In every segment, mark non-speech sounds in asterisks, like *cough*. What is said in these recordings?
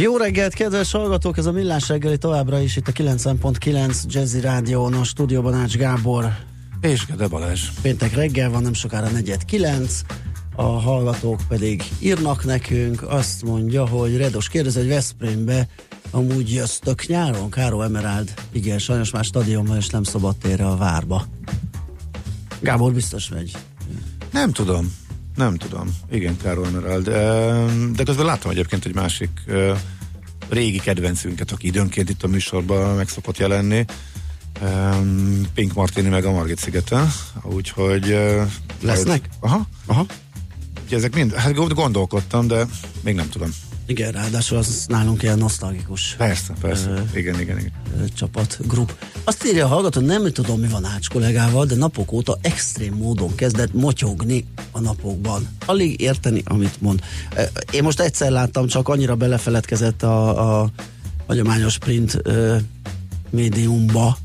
Jó reggelt, kedves hallgatók! Ez a Millás reggeli továbbra is itt a 90.9 Jazzy Rádión, a stúdióban Ács Gábor. És Gede Balázs. Péntek reggel van, nem sokára negyed kilenc. A hallgatók pedig írnak nekünk, azt mondja, hogy Redos kérdez, hogy Veszprémbe amúgy jöttök nyáron? Káró Emerald, igen, sajnos már stadionban és nem szabadtérre a várba. Gábor biztos megy. Nem tudom. Nem tudom. Igen, Károly Emerald. De közben láttam egyébként egy másik régi kedvencünket, aki időnként itt a műsorban meg szokott jelenni. Pink Martini meg a Margit szigeten. Úgyhogy... Lesznek? Aha. Aha. Ugye ezek mind, hát gondolkodtam, de még nem tudom. Igen, ráadásul az nálunk ilyen nosztalgikus. Persze, persze. Ö, igen, igen, igen. Csapat, grup. Azt írja a hallgató, nem tudom, mi van Ács kollégával, de napok óta extrém módon kezdett motyogni a napokban. Alig érteni, amit mond. Én most egyszer láttam, csak annyira belefeledkezett a, a hagyományos print ö, médiumba,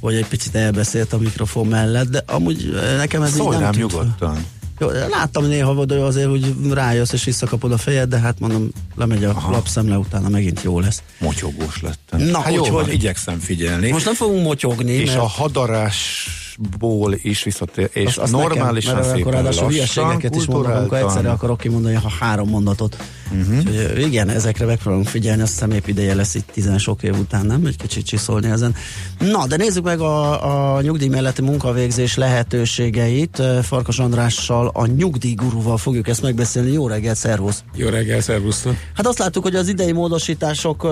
hogy egy picit elbeszélt a mikrofon mellett, de amúgy nekem ez Szólj így nem nyugodtan. Jó, láttam néha, hogy azért, hogy rájössz és visszakapod a fejed, de hát mondom, lemegy a Aha. lapszemle, utána megint jó lesz. Motyogós lettem. Na, hát jó, hogy, igyekszem figyelni. Most nem fogunk motyogni. És mert... a hadarásból is visszatér, és azt, normálisan nekem, mert szépen akkor hülyeségeket is mondok, amikor egyszerre akarok kimondani, ha három mondatot. Uh-huh. Úgyhogy, igen, ezekre megpróbálunk figyelni, azt hiszem épp ideje lesz itt tizen sok év után, nem? Egy kicsit csiszolni ezen. Na, de nézzük meg a, a nyugdíj melletti munkavégzés lehetőségeit. Farkas Andrással, a nyugdíjgurúval fogjuk ezt megbeszélni. Jó reggel, szervusz! Jó reggel, szervusz! Hát azt láttuk, hogy az idei módosítások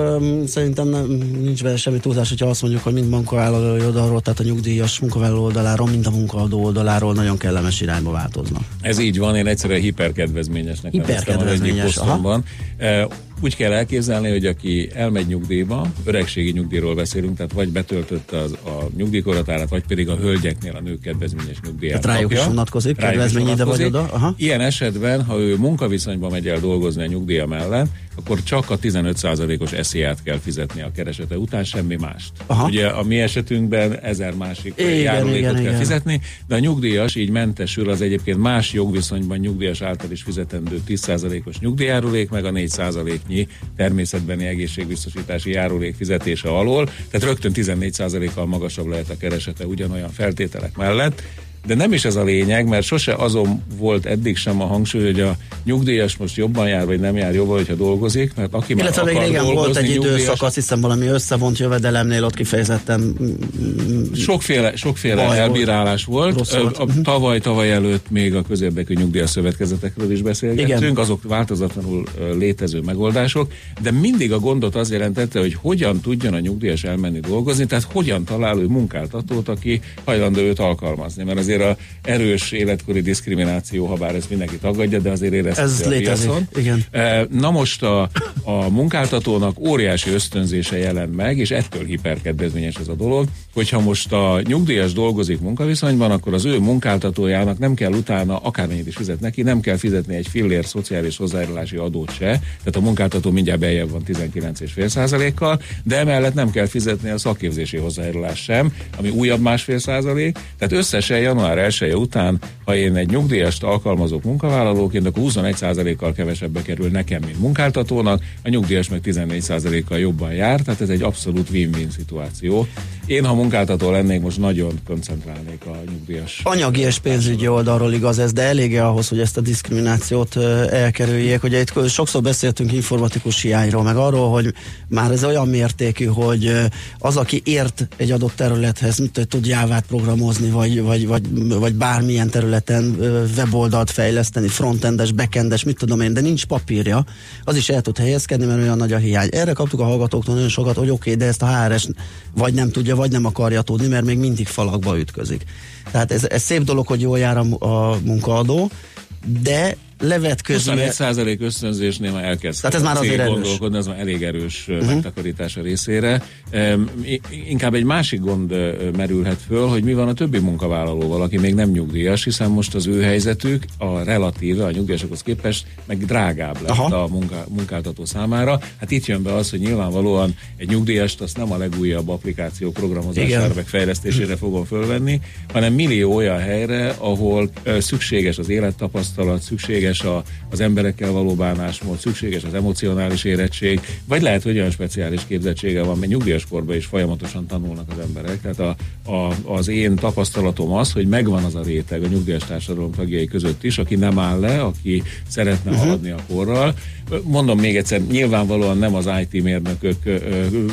szerintem nem, nincs vele semmi túlzás, hogyha azt mondjuk, hogy mind munkavállalói oldalról, tehát a nyugdíjas munkavállaló oldaláról, mind a munkaadó oldaláról nagyon kellemes irányba változnak. Ez így van, én egyszerűen hiperkedvezményesnek hiperkedvezményes, van. Úgy kell elképzelni, hogy aki elmegy nyugdíjba, öregségi nyugdíjról beszélünk, tehát vagy betöltötte az, a nyugdíjkoratárát, vagy pedig a hölgyeknél a nők kedvezményes nyugdíját. Tehát rájuk is vonatkozik, kedvezmény ide vagy oda. Aha. Ilyen esetben, ha ő munkaviszonyban megy el dolgozni a nyugdíja mellett, akkor csak a 15%-os SZIA-t kell fizetni a keresete után, semmi mást. Aha. Ugye a mi esetünkben ezer másik igen, járulékot igen, kell igen. fizetni, de a nyugdíjas így mentesül az egyébként más jogviszonyban nyugdíjas által is fizetendő 10%-os nyugdíjárulék, meg a 4%-nyi természetbeni egészségbiztosítási járulék fizetése alól, tehát rögtön 14%-kal magasabb lehet a keresete ugyanolyan feltételek mellett, de nem is ez a lényeg, mert sose azon volt eddig sem a hangsúly, hogy a nyugdíjas most jobban jár, vagy nem jár jobban, hogyha dolgozik, mert aki Illetve már még akar régen dolgozni, volt egy időszak, azt hiszem valami összevont jövedelemnél ott kifejezetten sokféle, sokféle elbírálás volt. volt. A, a, mhm. tavaly, tavaly előtt még a közérdekű nyugdíjas szövetkezetekről is beszélgettünk, Igen. azok változatlanul létező megoldások, de mindig a gondot az jelentette, hogy hogyan tudjon a nyugdíjas elmenni dolgozni, tehát hogyan talál ő munkáltatót, aki hajlandó őt alkalmazni, mert azért azért a erős életkori diszkrimináció, ha bár ez mindenki tagadja, de azért érezhető Ez a létezik, piacon. igen. E, na most a, a munkáltatónak óriási ösztönzése jelent meg, és ettől hiperkedvezményes ez a dolog, hogyha most a nyugdíjas dolgozik munkaviszonyban, akkor az ő munkáltatójának nem kell utána, akármennyit is fizet neki, nem kell fizetni egy fillér szociális hozzájárulási adót se, tehát a munkáltató mindjárt beljebb van 19,5 kal de emellett nem kell fizetni a szakképzési hozzájárulás sem, ami újabb másfél százalék, tehát összesen január január 1 -e után, ha én egy nyugdíjast alkalmazok munkavállalóként, akkor 21%-kal kevesebbe kerül nekem, mint munkáltatónak, a nyugdíjas meg 14%-kal jobban jár, tehát ez egy abszolút win-win szituáció. Én, ha munkáltató lennék, most nagyon koncentrálnék a nyugdíjas. Anyagi és pénzügyi oldalról igaz ez, de elége ahhoz, hogy ezt a diszkriminációt elkerüljék. Ugye itt sokszor beszéltünk informatikus hiányról, meg arról, hogy már ez olyan mértékű, hogy az, aki ért egy adott területhez, mit tud jávát programozni, vagy, vagy, vagy vagy bármilyen területen weboldalt fejleszteni, frontendes, backendes, mit tudom én, de nincs papírja, az is el tud helyezkedni, mert olyan nagy a hiány. Erre kaptuk a hallgatóktól nagyon sokat, hogy oké, okay, de ezt a HRS vagy nem tudja, vagy nem akarja tudni, mert még mindig falakba ütközik. Tehát ez, ez szép dolog, hogy jól jár a, a munkaadó, de levetkőzni. 21% ösztönzésnél már elkezd Tehát ez már azért gondolkodni, ez már elég erős uh-huh. megtakarítása részére. Um, inkább egy másik gond merülhet föl, hogy mi van a többi munkavállalóval, aki még nem nyugdíjas, hiszen most az ő helyzetük a relatíve a nyugdíjasokhoz képest meg drágább lett Aha. a munka, munkáltató számára. Hát itt jön be az, hogy nyilvánvalóan egy nyugdíjast azt nem a legújabb applikáció programozására, meg fejlesztésére fogom fölvenni, hanem millió olyan helyre, ahol uh, szükséges az élettapasztalat, szükséges a, az emberekkel való bánásmód, szükséges az emocionális érettség, vagy lehet, hogy olyan speciális képzettsége van, mert nyugdíjas korban is folyamatosan tanulnak az emberek. Tehát a, a, az én tapasztalatom az, hogy megvan az a réteg a nyugdíjas társadalom tagjai között is, aki nem áll le, aki szeretne uh-huh. haladni a korral. Mondom még egyszer, nyilvánvalóan nem az IT mérnökök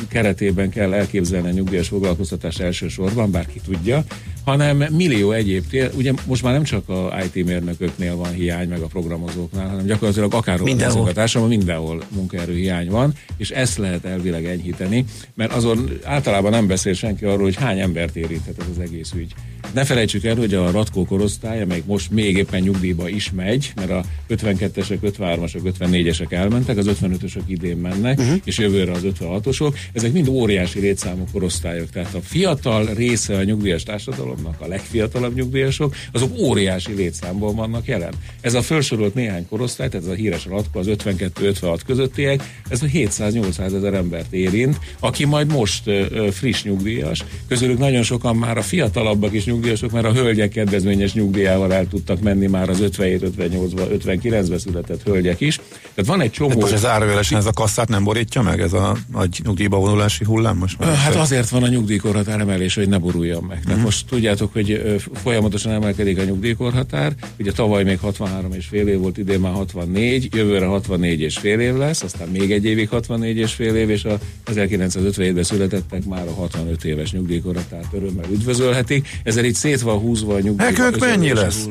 keretében kell elképzelni a nyugdíjas foglalkoztatást elsősorban, bárki tudja, hanem millió egyéb ugye most már nem csak a IT mérnököknél van hiány, meg a programozóknál, hanem gyakorlatilag akárhol mindenhol. a mindenhol munkaerő hiány van, és ezt lehet elvileg enyhíteni, mert azon általában nem beszél senki arról, hogy hány embert érinthet ez az egész ügy. Ne felejtsük el, hogy a Ratkó korosztály, amelyik most még éppen nyugdíjba is megy, mert a 52-esek, 53-asok, 54-esek elmentek, az 55-ösök idén mennek, uh-huh. és jövőre az 56-osok. Ezek mind óriási létszámú korosztályok. Tehát a fiatal része a nyugdíjas társadalomnak, a legfiatalabb nyugdíjasok, azok óriási létszámból vannak jelen. Ez a felsorolt néhány korosztály, tehát ez a híres Ratkó, az 52-56 közöttiek, ez a 700-800 ezer embert érint, aki majd most uh, friss nyugdíjas. Közülük nagyon sokan már a fiatalabbak is nyugdíjasok, mert a hölgyek kedvezményes nyugdíjával el tudtak menni már az 57-58-ba, 59-be született hölgyek is. Tehát van egy csomó... De most ez árvélesen ez a kasszát nem borítja meg, ez a, a nyugdíjba vonulási hullám most? Már hát azért van a nyugdíjkorhatár emelés, hogy ne boruljon meg. Tehát uh-huh. most tudjátok, hogy folyamatosan emelkedik a nyugdíjkorhatár. Ugye tavaly még 63 és fél év volt, idén már 64, jövőre 64 és fél év lesz, aztán még egy évig 64 és fél év, és a 1957-ben születettek már a 65 éves nyugdíjkorhatárt örömmel üdvözölhetik. Ezzel így szét van húzva a nyugdíj. Nekünk mennyi lesz?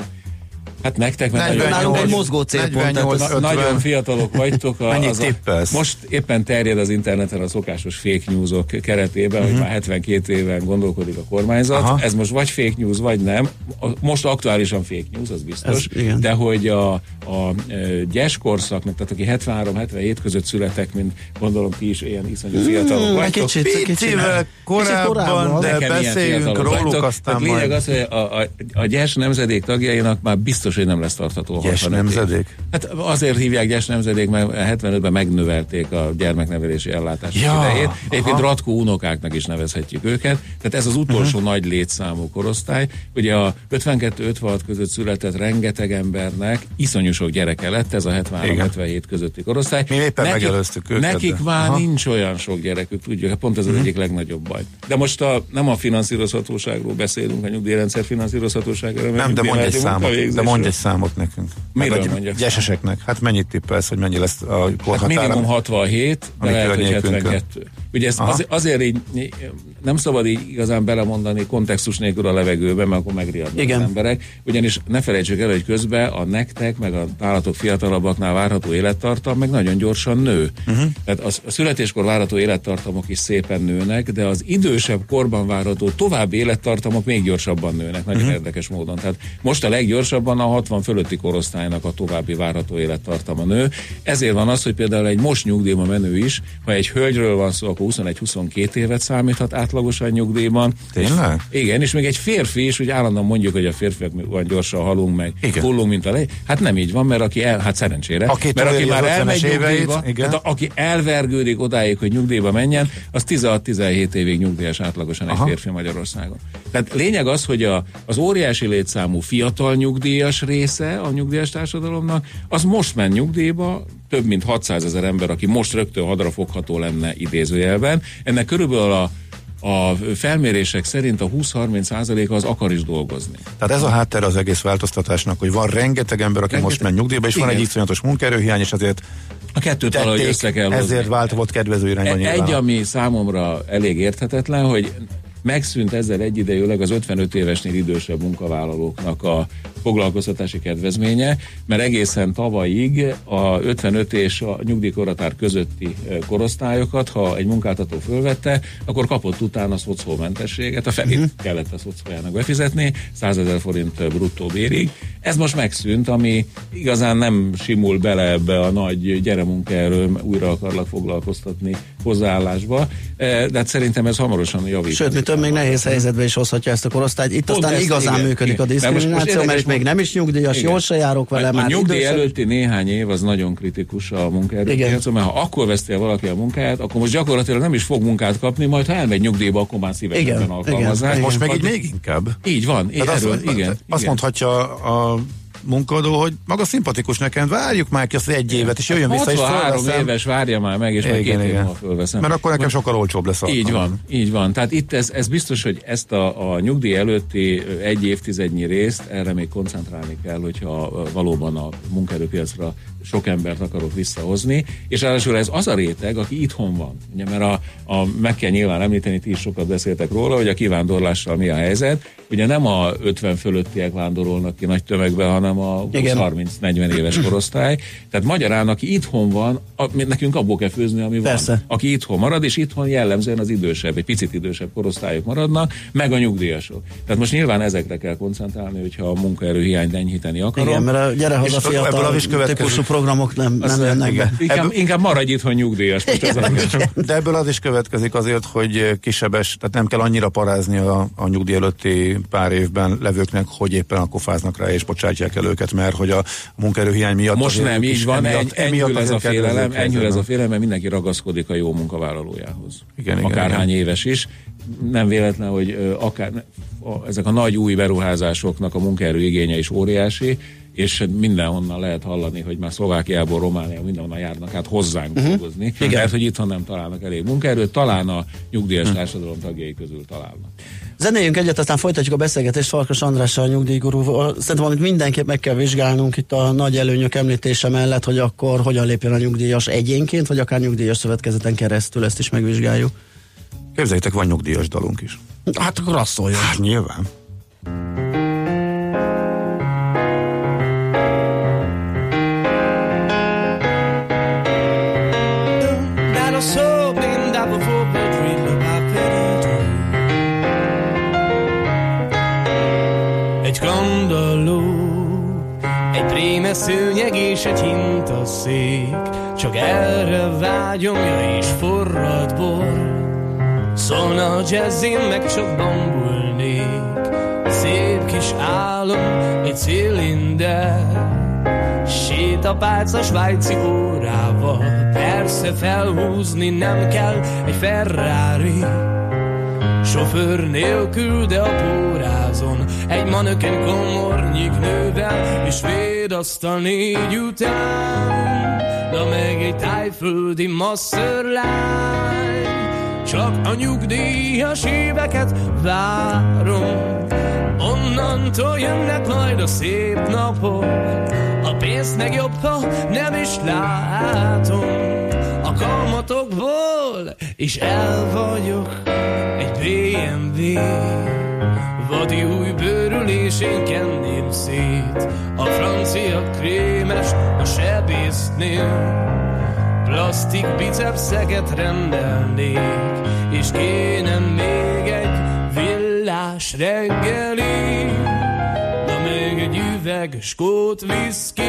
Hát nektek, mert 48, nagyon, egy mozgó célpont. 48, tehát nagyon fiatalok vagytok. A, Mennyit tippelsz? Most éppen terjed az interneten a szokásos fake newsok keretében, uh-huh. hogy mhm. már 72 éven gondolkodik a kormányzat. Aha. Ez most vagy fake news, vagy nem. Most aktuálisan fake news, az biztos. Ez, de hogy a, a e, gyes korszaknak, tehát aki 73-77 között születek, mint gondolom ti is ilyen iszonyú fiatalok hmm, vagytok. Kicsit, kicsit, kicsit korábban, korábban, de beszéljünk róluk, aztán tehát lényeg az, hogy a, a, a gyes nemzedék tagjainak már biztos biztos, hogy nem lesz tartható. Gyes nemzedék? Hát azért hívják gyes nemzedék, mert 75-ben megnövelték a gyermeknevelési ellátás ja, idejét. Egyébként Ratkó unokáknak is nevezhetjük őket. Tehát ez az utolsó uh-huh. nagy létszámú korosztály. Ugye a 52-56 között született rengeteg embernek iszonyú sok gyereke lett, ez a 73-77 közötti korosztály. Mi éppen nekik, megelőztük őket. Nekik de. már Aha. nincs olyan sok gyerekük, tudjuk, hát pont ez az uh-huh. egyik legnagyobb baj. De most a, nem a finanszírozhatóságról beszélünk, a nyugdíjrendszer finanszírozhatóságáról. Nem, de mondj egy számot. De mondj Mondj egy számot nekünk. Miről mondjak? Gyeseseknek. Hát mennyit tippelsz, hogy mennyi lesz a korhatára? Hát minimum 67, de lehet, hogy 72. Ugye ez az, azért így nem szabad így igazán belemondani kontextus nélkül a levegőbe, mert akkor megriadnak Igen. az emberek. Ugyanis ne felejtsük el, hogy közben a nektek, meg a nálatok fiatalabbaknál várható élettartam meg nagyon gyorsan nő. Uh-huh. Tehát a, a születéskor várható élettartamok is szépen nőnek, de az idősebb korban várható további élettartamok még gyorsabban nőnek, nagyon uh-huh. érdekes módon. Tehát most a leggyorsabban a 60 fölötti korosztálynak a további várható élettartama nő. Ezért van az, hogy például egy most nyugdíjba menő is, ha egy hölgyről van szó, akkor 21-22 évet számíthat átlagosan nyugdíjban. Tényleg? Igen, és még egy férfi is, hogy állandóan mondjuk, hogy a férfiak van gyorsan halunk meg, hullunk, mint a lej. Hát nem így van, mert aki el, hát szerencsére, aki mert aki már elmegy nyugdíjba, igen. Tehát aki elvergődik odáig, hogy nyugdíjba menjen, az 16-17 évig nyugdíjas átlagosan Aha. egy férfi Magyarországon. Tehát lényeg az, hogy a, az óriási létszámú fiatal nyugdíjas része a nyugdíjas társadalomnak, az most ment nyugdíjba, több mint 600 ezer ember, aki most rögtön hadra fogható lenne idézőjelben. Ennek körülbelül a a felmérések szerint a 20-30 százaléka az akar is dolgozni. Tehát ez a háttere az egész változtatásnak, hogy van rengeteg ember, aki rengeteg, most megy nyugdíjba, és igen. van egy iszonyatos munkaerőhiány, és azért a kettőt valahogy össze kell hozni. Ezért váltott kedvező irányba Egy, ami számomra elég érthetetlen, hogy megszűnt ezzel egyidejűleg az 55 évesnél idősebb munkavállalóknak a foglalkoztatási kedvezménye, mert egészen tavalyig a 55 és a nyugdíjkoratár közötti korosztályokat, ha egy munkáltató fölvette, akkor kapott utána szocómentességet, a felét uh-huh. kellett a szocójának befizetni, 100 ezer forint bruttó bérig. Ez most megszűnt, ami igazán nem simul bele ebbe a nagy gyeremunkaerő, újra akarlak foglalkoztatni hozzáállásba, de hát szerintem ez hamarosan javít. Sőt, mi több még nehéz helyzetbe is hozhatja ezt a korosztályt. Itt Pont aztán igazán igen, működik igen. a diszkrimináció, mert itt még nem is nyugdíjas, igen. jól se járok vele. A, már a nyugdíj időszak... előtti néhány év az nagyon kritikus a munkaerőpiacon, mert ha akkor veszti el valaki a munkáját, akkor most gyakorlatilag nem is fog munkát kapni, majd ha elmegy nyugdíjba, akkor már szívesen alkalmazzák. Most meg így még inkább. Így van, erről, azt, igen. Azt igen. mondhatja a munkadó, hogy maga szimpatikus nekem, várjuk már ki azt egy évet, és jöjjön vissza, és három éves, várja már meg, és igen, meg két év múlva fölveszem. Mert akkor nekem sokkal olcsóbb lesz. Így van, így van. Tehát itt ez, ez biztos, hogy ezt a, a nyugdíj előtti egy évtizednyi részt erre még koncentrálni kell, hogyha valóban a munkaerőpiacra sok embert akarok visszahozni, és ráadásul ez az a réteg, aki itthon van. Ugye, mert a, a, meg kell nyilván említeni, ti is sokat beszéltek róla, hogy a kivándorlással mi a helyzet. Ugye nem a 50 fölöttiek vándorolnak ki nagy tömegben, hanem a 30-40 éves korosztály. Tehát magyarán, aki itthon van, a, nekünk abból kell főzni, ami Persze. van. Aki itthon marad, és itthon jellemzően az idősebb, egy picit idősebb korosztályok maradnak, meg a nyugdíjasok. Tehát most nyilván ezekre kell koncentrálni, hogyha a munkaerőhiányt enyhíteni akarom. Igen, mert a gyere haza fiatal típusú programok nem, nem jönnek be. Inkább, ebből, inkább maradj itthon nyugdíjas. Igen, igen. De ebből az is következik azért, hogy kisebes, tehát nem kell annyira parázni a, a nyugdíj előtti pár évben levőknek, hogy éppen akkor fáznak rá és bocsátják el őket, mert hogy a munkaerőhiány miatt... Most nem, így van, emiatt, enyhül ez a félelem, enyhül ez a félelem, mert mindenki ragaszkodik a jó munkavállalójához. Igen, Akárhány igen. éves is. Nem véletlen, hogy akár ezek a nagy új beruházásoknak a munkaerő igénye is óriási, és mindenhonnan lehet hallani, hogy már Szlovákiából, Románia, mindenhonnan járnak át hozzánk uh-huh. dolgozni. Igen. Mert, hogy itthon nem találnak elég munkaerőt, talán a nyugdíjas uh-huh. társadalom tagjai közül találnak. Zenéljünk egyet, aztán folytatjuk a beszélgetést Farkas Andrással, a nyugdíjgurúval. Szerintem, amit mindenképp meg kell vizsgálnunk itt a nagy előnyök említése mellett, hogy akkor hogyan lépjen a nyugdíjas egyénként, vagy akár nyugdíjas szövetkezeten keresztül, ezt is megvizsgáljuk. Képzeljétek, van nyugdíjas dalunk is. Hát akkor azt szóljon. Hát nyilván. Szőnyeg és egy hintaszék, csak erre vágyom, ja és forrad bor. Szólna a jazzin, meg csak bambulnék, szép kis álom, egy cilinder. Sétapálca svájci órával, persze felhúzni nem kell egy Ferrari. Sofőr nélkül, de a pórázon Egy manöken komornyik nővel És védasztal négy után De meg egy tájföldi masszörlány Csak a nyugdíjas éveket várom Onnantól jönnek majd a szép napok. A pénzt jobb, ha nem is látom. A kamatokból, és el vagyok egy BMW. Vadi új bőrülésén kenném szét, a francia krémes a sebésznél. Plastik bicepszeket rendelnék, és kéne még egy villás reggeli, de még egy üveg skót viszki.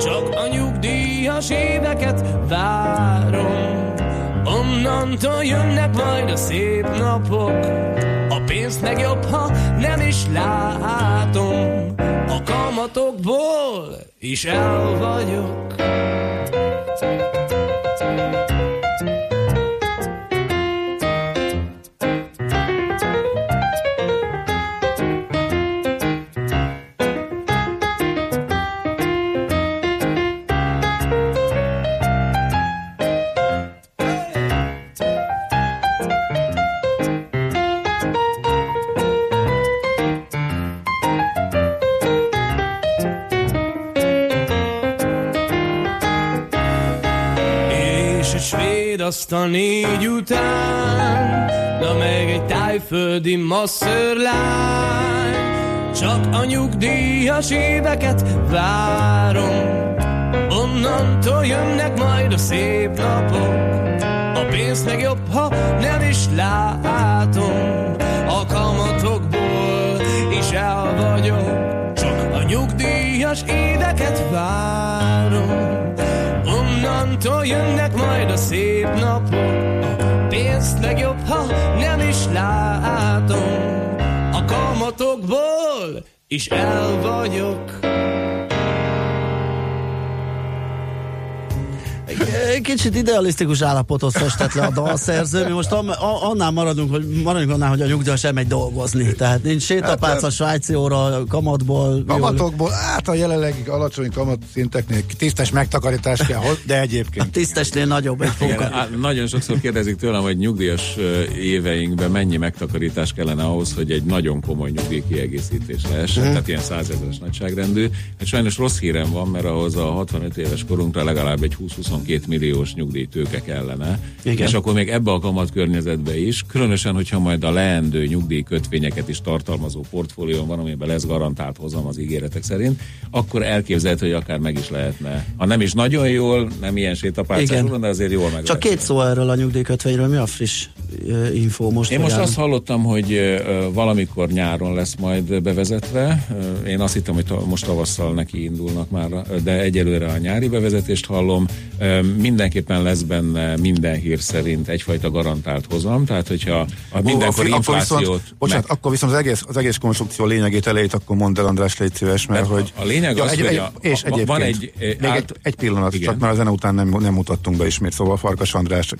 Csak a nyugdíjas éveket várom Onnantól jönnek majd a szép napok. A pénzt meg jobb, ha nem is látom. A kamatokból is el vagyok a négy után, Na meg egy tájföldi masszörlány. Csak a nyugdíjas éveket várom Onnantól jönnek majd a szép napok. A pénz meg jobb, ha nem is látom. A kamatokból is el vagyok Csak a nyugdíjas éveket várom Onnantól jönnek majd a szép napok. A pénzt meg jobb, ha nem is látom. A kamatokból is el vagyok Kicsit idealisztikus állapotot festett le a dalszerző. Mi most annál maradunk, hogy maradjunk annál, hogy a nyugdíjas sem megy dolgozni. Tehát nincs sétapác a hát, svájci óra kamatból. Kamatokból, hát a jelenlegi alacsony kamat szinteknél tisztes megtakarítás kell, de egyébként. A tisztesnél nagyobb egy fokkal. Nagyon sokszor kérdezik tőlem, hogy nyugdíjas éveinkben mennyi megtakarítás kellene ahhoz, hogy egy nagyon komoly nyugdíj kiegészítés lehessen, uh-huh. tehát ilyen százezeres nagyságrendű. Hát sajnos rossz hírem van, mert ahhoz a 65 éves korunkra legalább egy 20 22 milliós nyugdíjtőke kellene. Igen. És akkor még ebbe a kamat környezetbe is, különösen, hogyha majd a leendő nyugdíjkötvényeket is tartalmazó portfólió van, amiben lesz garantált hozam az ígéretek szerint, akkor elképzelhető, hogy akár meg is lehetne. Ha nem is nagyon jól, nem ilyen sétapálcás, de azért jól meg Csak két szó erről a nyugdíjkötvényről, mi a friss info most? Én most azt hallottam, hogy valamikor nyáron lesz majd bevezetve. Én azt hittem, hogy most tavasszal neki indulnak már, de egyelőre a nyári bevezetést hallom. Mindenképpen lesz benne minden hír szerint egyfajta garantált hozam, tehát hogyha a mindenkor Ó, inflációt... Akkor viszont, bocsánat, meg... akkor viszont az egész, az egész konstrukció lényegét elejét akkor mondd el András, légy szíves, mert hogy... A lényeg ja, az, egy, hogy a, és a, van egy... Még át... egy, egy pillanat, igen. csak már a zene után nem, nem mutattunk be ismét, szóval Farkas András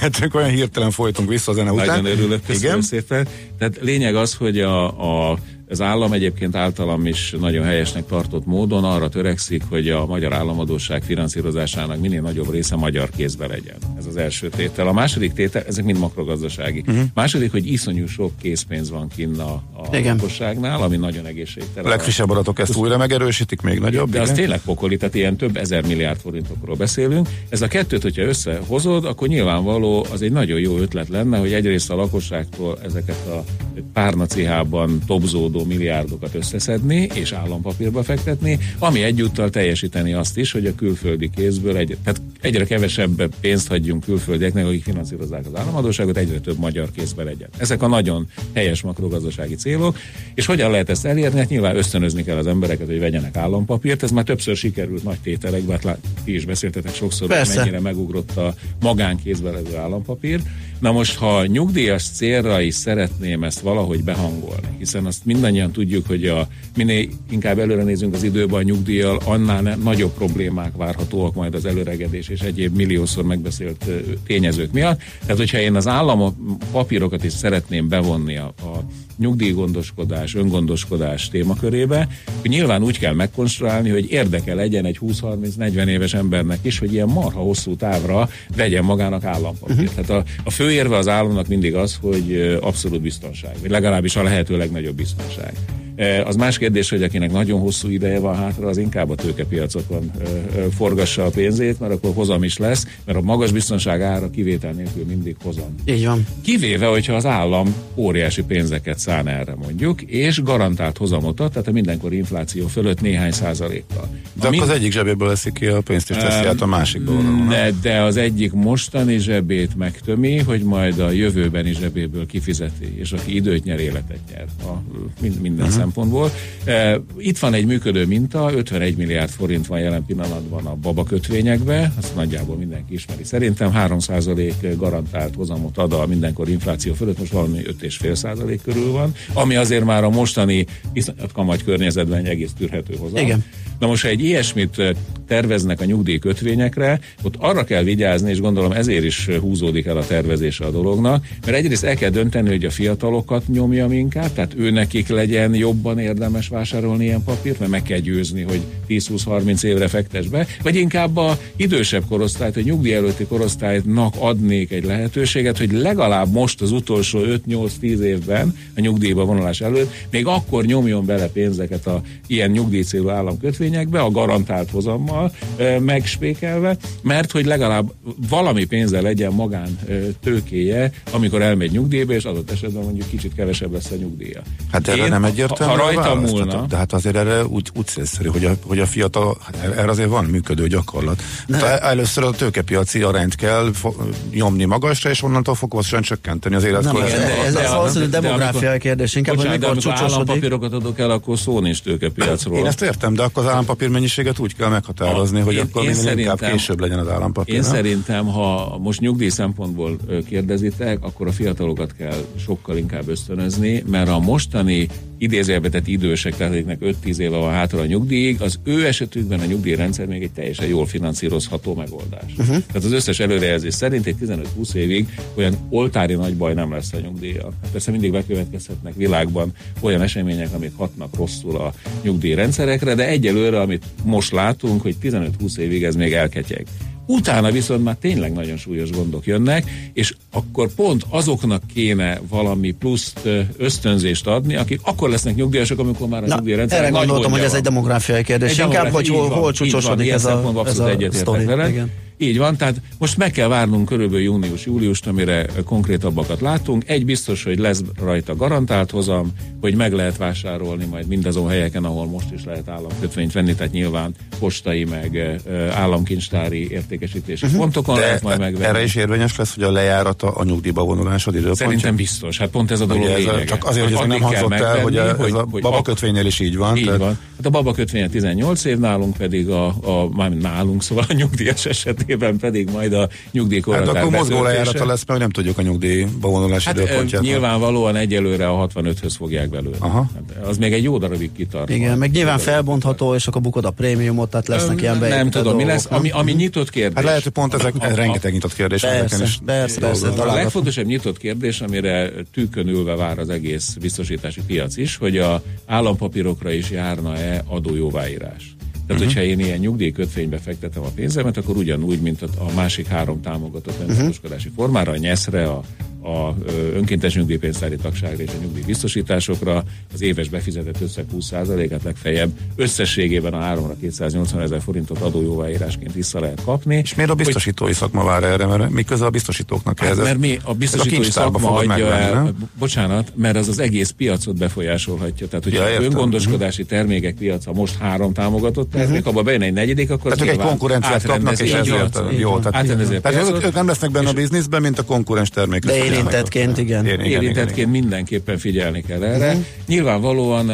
nyugdíjgurúval beszélgetünk, olyan hirtelen folytunk vissza a zene után. Nagyon örülök, köszönöm igen. szépen. Tehát lényeg az, hogy a, a az állam egyébként általam is nagyon helyesnek tartott módon arra törekszik, hogy a magyar államadóság finanszírozásának minél nagyobb része magyar kézbe legyen. Ez az első tétel. A második tétel, ezek mind makrogazdasági. Uh-huh. Második, hogy iszonyú sok készpénz van kinn a, a lakosságnál, ami nagyon egészségtelen. A legfrissebb adatok ezt újra megerősítik, még nagyobb. De igen? az tényleg pokoli, tehát ilyen több ezer milliárd forintokról beszélünk. Ez a kettőt, hogyha összehozod, akkor nyilvánvaló az egy nagyon jó ötlet lenne, hogy egyrészt a lakosságtól ezeket a párnacihában tobzódó adó milliárdokat összeszedni és állampapírba fektetni, ami egyúttal teljesíteni azt is, hogy a külföldi kézből egy, tehát egyre kevesebb pénzt hagyjunk külföldieknek, akik finanszírozzák az államadóságot, egyre több magyar kézbe legyen. Ezek a nagyon helyes makrogazdasági célok, és hogyan lehet ezt elérni? Hát nyilván ösztönözni kell az embereket, hogy vegyenek állampapírt, ez már többször sikerült nagy tételekben, hát ti is beszéltetek sokszor, Persze. hogy mennyire megugrott a magánkézbe levő állampapír. Na most, ha nyugdíjas célra is szeretném ezt valahogy behangolni, hiszen azt mindannyian tudjuk, hogy a, minél inkább előre nézünk az időben a nyugdíjjal, annál ne, nagyobb problémák várhatóak majd az előregedés és egyéb milliószor megbeszélt tényezők miatt. Tehát, hogyha én az állam papírokat is szeretném bevonni a, a nyugdíjgondoskodás, öngondoskodás témakörébe, hogy nyilván úgy kell megkonstruálni, hogy érdeke legyen egy 20-30-40 éves embernek is, hogy ilyen marha hosszú távra vegyen magának állampapírt. Uh-huh. Tehát a, a fő érve az államnak mindig az, hogy abszolút biztonság, vagy legalábbis a lehető legnagyobb biztonság. Az más kérdés, hogy akinek nagyon hosszú ideje van hátra, az inkább a tőkepiacokon forgassa a pénzét, mert akkor hozam is lesz, mert a magas biztonság ára kivétel nélkül mindig hozam. Így van. Kivéve, hogyha az állam óriási pénzeket szán erre mondjuk, és garantált hozamot ad, tehát a mindenkori infláció fölött néhány százalékkal. De akkor az egyik zsebéből leszik ki a pénzt, és teszi át a másik De, de az egyik mostani zsebét megtömi, hogy majd a jövőbeni zsebéből kifizeti, és aki időt nyer, életet nyer. A, minden uh-huh szempontból. E, itt van egy működő minta, 51 milliárd forint van jelen pillanatban a baba kötvényekbe, azt nagyjából mindenki ismeri. Szerintem 3% garantált hozamot ad a mindenkor infláció fölött, most valami 5,5% körül van, ami azért már a mostani kamat környezetben egy egész tűrhető hozam. Igen. Na most, ha egy ilyesmit terveznek a nyugdíjkötvényekre, ott arra kell vigyázni, és gondolom ezért is húzódik el a tervezése a dolognak, mert egyrészt el kell dönteni, hogy a fiatalokat nyomja inkább, tehát ő nekik legyen jobban érdemes vásárolni ilyen papírt, mert meg kell győzni, hogy 10-20-30 évre fektes be, vagy inkább a idősebb korosztályt, a nyugdíj előtti korosztálynak adnék egy lehetőséget, hogy legalább most az utolsó 5-8-10 évben a nyugdíjba vonulás előtt, még akkor nyomjon bele pénzeket a ilyen nyugdíjcélú államkötvény, kötvényekbe, a garantált hozammal e, megspékelve, mert hogy legalább valami pénzzel legyen magán e, tőkéje, amikor elmegy nyugdíjba, és adott esetben mondjuk kicsit kevesebb lesz a nyugdíja. Hát erre Én, nem egyértelmű ha, ha a rajta múlna, Tehát, De hát azért erre úgy, úgy célszerű, hogy a, hogy a fiatal, hát erre azért van működő gyakorlat. Tehát először a tőkepiaci arányt kell fo- nyomni magasra, és onnantól fokozatosan csökkenteni az Nem, életkor. igen, de ez de az a- valószínűleg de demográfiai kérdés, inkább, hogy Bocsánat, amikor csúcsosodik. állampapírokat adok el, akkor szó nincs tőkepiacról. Én ezt értem, de akkor az állampapír mennyiséget úgy kell meghatározni, A- hogy én- akkor én minél inkább később legyen az állampapír. Én nem? szerintem, ha most nyugdíj szempontból kérdezitek, akkor a fiatalokat kell sokkal inkább ösztönözni, mert a mostani idézőjelbe tett idősek, tehát akiknek 5-10 éve van hátra a nyugdíjig, az ő esetükben a nyugdíjrendszer még egy teljesen jól finanszírozható megoldás. Uh-huh. Tehát az összes előrejelzés szerint egy 15-20 évig olyan oltári nagy baj nem lesz a nyugdíja. Persze mindig bekövetkezhetnek világban olyan események, amik hatnak rosszul a nyugdíjrendszerekre, de egyelőre, amit most látunk, hogy 15-20 évig ez még elketyeg. Utána viszont már tényleg nagyon súlyos gondok jönnek, és akkor pont azoknak kéne valami pluszt ösztönzést adni, akik akkor lesznek nyugdíjasok, amikor már a Na, nyugdíjrendszer erre nagy gondoltam, hogy ez van. egy demográfiai kérdés. Egy Inkább, hogy hol, hol csúcsosodik ez a, ez a egyetértek sztori. veled. Igen. Így van, tehát most meg kell várnunk körülbelül június-júliust, amire konkrétabbakat látunk. Egy biztos, hogy lesz rajta garantált hozam, hogy meg lehet vásárolni majd mindazon helyeken, ahol most is lehet államkötvényt venni, tehát nyilván postai meg ö, államkincstári értékesítési uh-huh. pontokon De lehet majd megvenni. erre is érvényes lesz, hogy a lejárata a nyugdíjba vonulásod időpontja? Szerintem biztos. Hát pont ez a dolog ez a, lényege. csak azért, hogy ez Addig nem hangzott el, hogy, megvenni, ez a hogy babakötvénynél is így van. Így tehát- van. Hát a baba kötvénye 18 év, nálunk pedig a, a nálunk, szóval a nyugdíjas esetében pedig majd a Hát nyugdíjkorhatár akkor mozgó lejárata lesz, mert nem tudjuk a nyugdíjba vonulási Hát időpontját. nyilvánvalóan egyelőre a 65-höz fogják belőle. Aha. Hát az még egy jó darabig kitart. Igen, meg nyilván felbontható, és akkor bukod a prémiumot, tehát lesznek ilyen nem beépített tudom, mi lesz, nem? ami, ami nyitott kérdés. Hát lehet, hogy pont ezek A- a- rengeteg nyitott kérdés. Persze, is persze, persze. A legfontosabb nyitott kérdés, amire tűkön ülve vár az egész biztosítási piac is, hogy a állampapírokra is járna-e adójóváírás. Tehát, uh-huh. hogyha én ilyen nyugdíjkötvénybe fektetem a pénzemet, akkor ugyanúgy, mint a, másik három támogatott önbiztosítási uh-huh. formára, a nyeszre, a, a önkéntes nyugdíjpénztári tagságra és a nyugdíjbiztosításokra az éves befizetett összeg 20%-át legfeljebb összességében a 3-280 ezer forintot adójóváírásként vissza lehet kapni. És miért a biztosítói szakma vár erre? Mert mi köze a biztosítóknak Hát, ehhez? mert mi a biztosítói kincstárba szakma adja el, nem? bocsánat, mert az az egész piacot befolyásolhatja. Tehát, hogyha Ja, értem. öngondoskodási termékek piaca most három támogatott termék, uh-huh. abba bejön egy negyedik, akkor Tehát ők egy konkurenciát kapnak, és ezért jó. Tehát, a ők nem lesznek benne a bizniszben, mint a konkurens termékek. Érintettként, igen. Igen, igen, érintettként igen. mindenképpen figyelni kell erre. Uh-huh. Nyilvánvalóan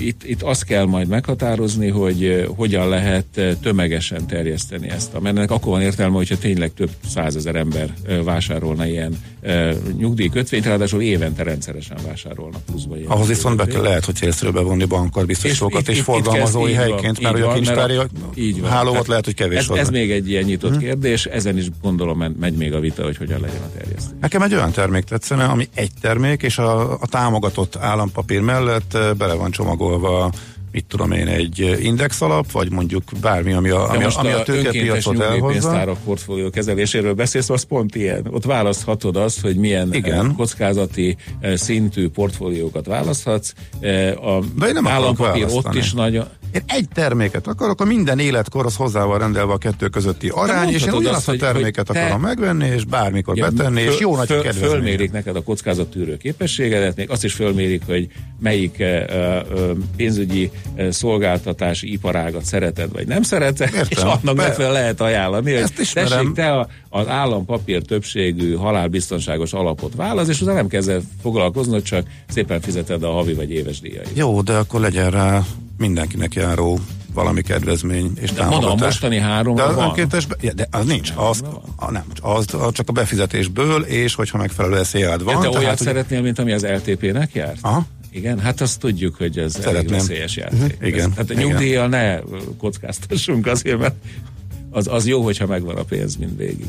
itt, itt azt kell majd meghatározni, hogy hogyan lehet tömegesen terjeszteni ezt. A, mert ennek akkor van értelme, hogyha tényleg több százezer ember vásárolna ilyen ö, nyugdíjkötvényt, ráadásul évente rendszeresen vásárolnak pluszba ilyen. Ahhoz viszont be kell, lehet, hogy célszerű bevonni bankar biztosítókat itt- és itt- forgalmazói helyként, mert hogy a kincstári mert így van. hálóvat Tehát lehet, hogy kevés ez, ez még egy ilyen nyitott hmm. kérdés, ezen is gondolom megy még a vita, hogy hogyan legyen a terjesztés. Nekem egy olyan termék tetszene, ami egy termék, és a, a támogatott állampapír mellett eh, bele van csomagolva mit tudom én, egy index alap, vagy mondjuk bármi, ami a, ami, a, ami a önkéntes tőkepiacot elhozza. portfólió kezeléséről beszélsz, az pont ilyen. Ott választhatod azt, hogy milyen Igen. eh, kockázati eh, szintű portfóliókat választhatsz. A De én nem állampapír ott is nagyon... Én egy terméket akarok, a minden életkor az hozzá van rendelve a kettő közötti arány, és én ugyanazt azt, a terméket hogy te- akarom megvenni, és bármikor betenni, és jó nagy föl, kedvezmény. Fölmérik neked a kockázattűrő képességedet, még azt is fölmérik, hogy melyik eh, pénzügyi eh, szolgáltatási iparágat szereted, vagy nem szereted, Értem. és annak Be- lehet ajánlani, hogy Ezt ismerem. tessék, te a, az állampapír többségű halálbiztonságos alapot válasz, és utána nem kezded foglalkoznod, csak szépen fizeted a havi vagy éves díjait. Jó, de akkor legyen rá mindenkinek járó valami kedvezmény és De mondom, a támogatás. mostani három de az van. önkéntes, be- de az nincs, az, a, nem, az, az csak a befizetésből, és hogyha megfelelő eszélyád van. Ja, te olyat tehát, hogy- szeretnél, mint ami az LTP-nek járt? Aha. Igen, hát azt tudjuk, hogy ez elég Szeretném. veszélyes játék. Igen, Tehát a nyugdíjjal ne kockáztassunk azért, mert az, az jó, hogyha megvan a pénz mindvégig.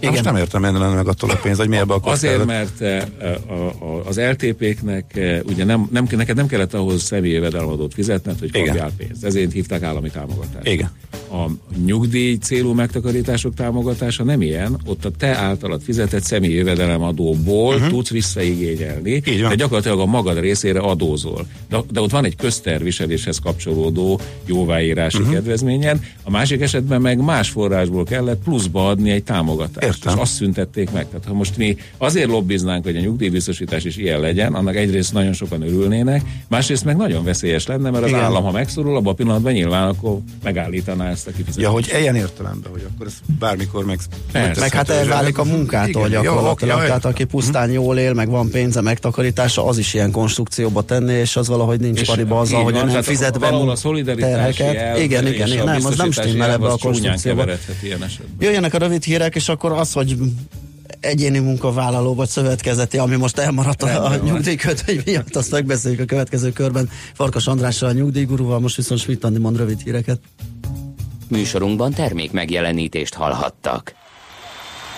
Na, Most nem értem, miért lenne meg attól a pénz, hogy mi ebbe a Azért, kockázat. mert eh, az LTP-knek eh, ugye nem, nem, neked nem kellett ahhoz személyi jövedelemadót fizetned, hogy Igen. kapjál pénzt. Ezért hívták állami támogatást. Igen. A nyugdíj célú megtakarítások támogatása nem ilyen, ott a te általad fizetett személyi jövedelemadóból uh-huh. tudsz visszaigényelni, de gyakorlatilag a magad részére adózol. De, de ott van egy közterviseléshez kapcsolódó jóváírási uh-huh. kedvezményen, a másik esetben meg más forrásból kellett pluszba adni egy támogatást. Értem. És azt szüntették meg. Tehát ha most mi azért lobbiznánk, hogy a nyugdíjbiztosítás is ilyen legyen, annak egyrészt nagyon sokan örülnének, másrészt meg nagyon veszélyes lenne, mert az Igen. állam, ha megszorul, abban a pillanatban nyilván akkor megállítaná ezt a kifizetést. Ja, hogy ilyen értelemben, hogy akkor ez bármikor meg... Persze. Meg hát elválik a munkától Igen, gyakorlatilag. Ja, Tehát aki pusztán jól él, meg van pénze megtakarítása, az is ilyen konstrukcióba tenni, és az valahogy nincs és pariba azzal, hogy nem fizet be a terheket. Igen, igen, nem, az nem stimmel ebbe a konstrukcióba. Jöjjenek a rövid hírek, és akkor az, hogy egyéni munkavállaló vagy szövetkezeti, ami most elmaradt a, a nyugdíjkötvény miatt, azt megbeszéljük a következő körben Farkas Andrással, a nyugdíjgurúval, most viszont Schmidt mond rövid híreket. Műsorunkban termék megjelenítést hallhattak.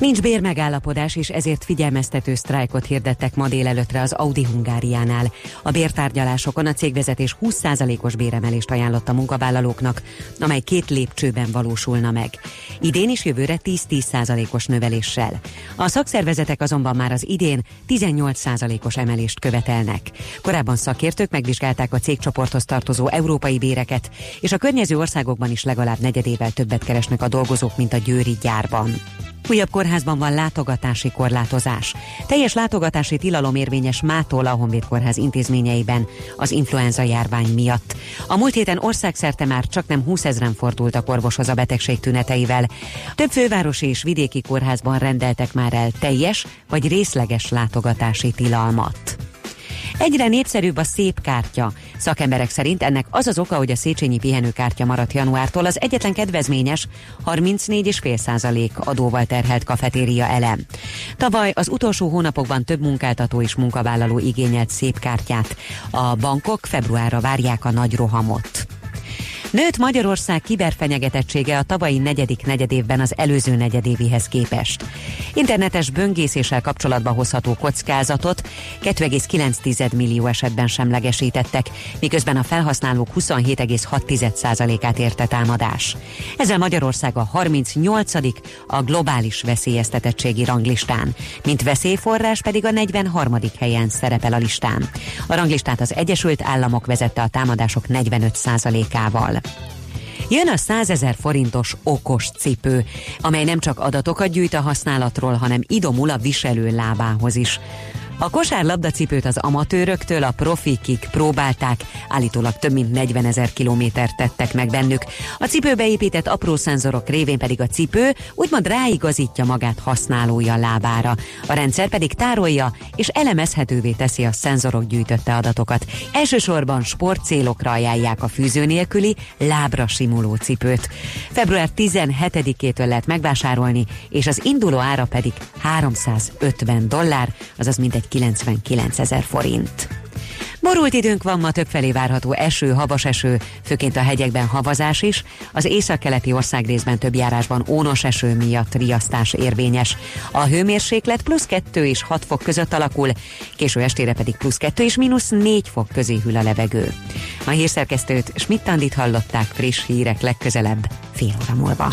Nincs bérmegállapodás, és ezért figyelmeztető sztrájkot hirdettek ma délelőtre az Audi Hungáriánál. A bértárgyalásokon a cégvezetés 20%-os béremelést ajánlott a munkavállalóknak, amely két lépcsőben valósulna meg. Idén is jövőre 10-10%-os növeléssel. A szakszervezetek azonban már az idén 18%-os emelést követelnek. Korábban szakértők megvizsgálták a cégcsoporthoz tartozó európai béreket, és a környező országokban is legalább negyedével többet keresnek a dolgozók, mint a győri gyárban. Újabb kórházban van látogatási korlátozás. Teljes látogatási tilalom érvényes mától a Honvéd Kórház intézményeiben az influenza járvány miatt. A múlt héten országszerte már csak nem 20 ezeren fordultak orvoshoz a betegség tüneteivel. Több fővárosi és vidéki kórházban rendeltek már el teljes vagy részleges látogatási tilalmat. Egyre népszerűbb a szép kártya. Szakemberek szerint ennek az az oka, hogy a Széchenyi pihenőkártya maradt januártól az egyetlen kedvezményes 34,5% adóval terhelt kafetéria elem. Tavaly az utolsó hónapokban több munkáltató és munkavállaló igényelt szép kártyát. A bankok februárra várják a nagy rohamot. Nőtt Magyarország kiberfenyegetettsége a tavalyi negyedik negyedévben az előző negyedévihez képest. Internetes böngészéssel kapcsolatba hozható kockázatot 2,9 millió esetben semlegesítettek, miközben a felhasználók 27,6%-át érte támadás. Ezzel Magyarország a 38 a globális veszélyeztetettségi ranglistán, mint veszélyforrás pedig a 43. helyen szerepel a listán. A ranglistát az Egyesült Államok vezette a támadások 45%-ával. Jön a 100 ezer forintos okos cipő, amely nem csak adatokat gyűjt a használatról, hanem idomul a viselő lábához is. A kosárlabdacipőt az amatőröktől a profikig próbálták, állítólag több mint 40 ezer kilométert tettek meg bennük. A cipőbe épített apró szenzorok révén pedig a cipő úgymond ráigazítja magát használója lábára. A rendszer pedig tárolja és elemezhetővé teszi a szenzorok gyűjtötte adatokat. Elsősorban sportcélokra ajánlják a fűző nélküli lábra simuló cipőt. Február 17-től lehet megvásárolni, és az induló ára pedig 350 dollár, azaz mintegy 99 ezer forint. Borult időnk van, ma többfelé várható eső, havas eső, főként a hegyekben havazás is. Az északkeleti országrészben több járásban ónos eső miatt riasztás érvényes. A hőmérséklet plusz 2 és 6 fok között alakul, késő estére pedig plusz 2 és mínusz 4 fok közé hűl a levegő. A hírszerkesztőt Schmidt-Tandit hallották friss hírek legközelebb, fél óra múlva.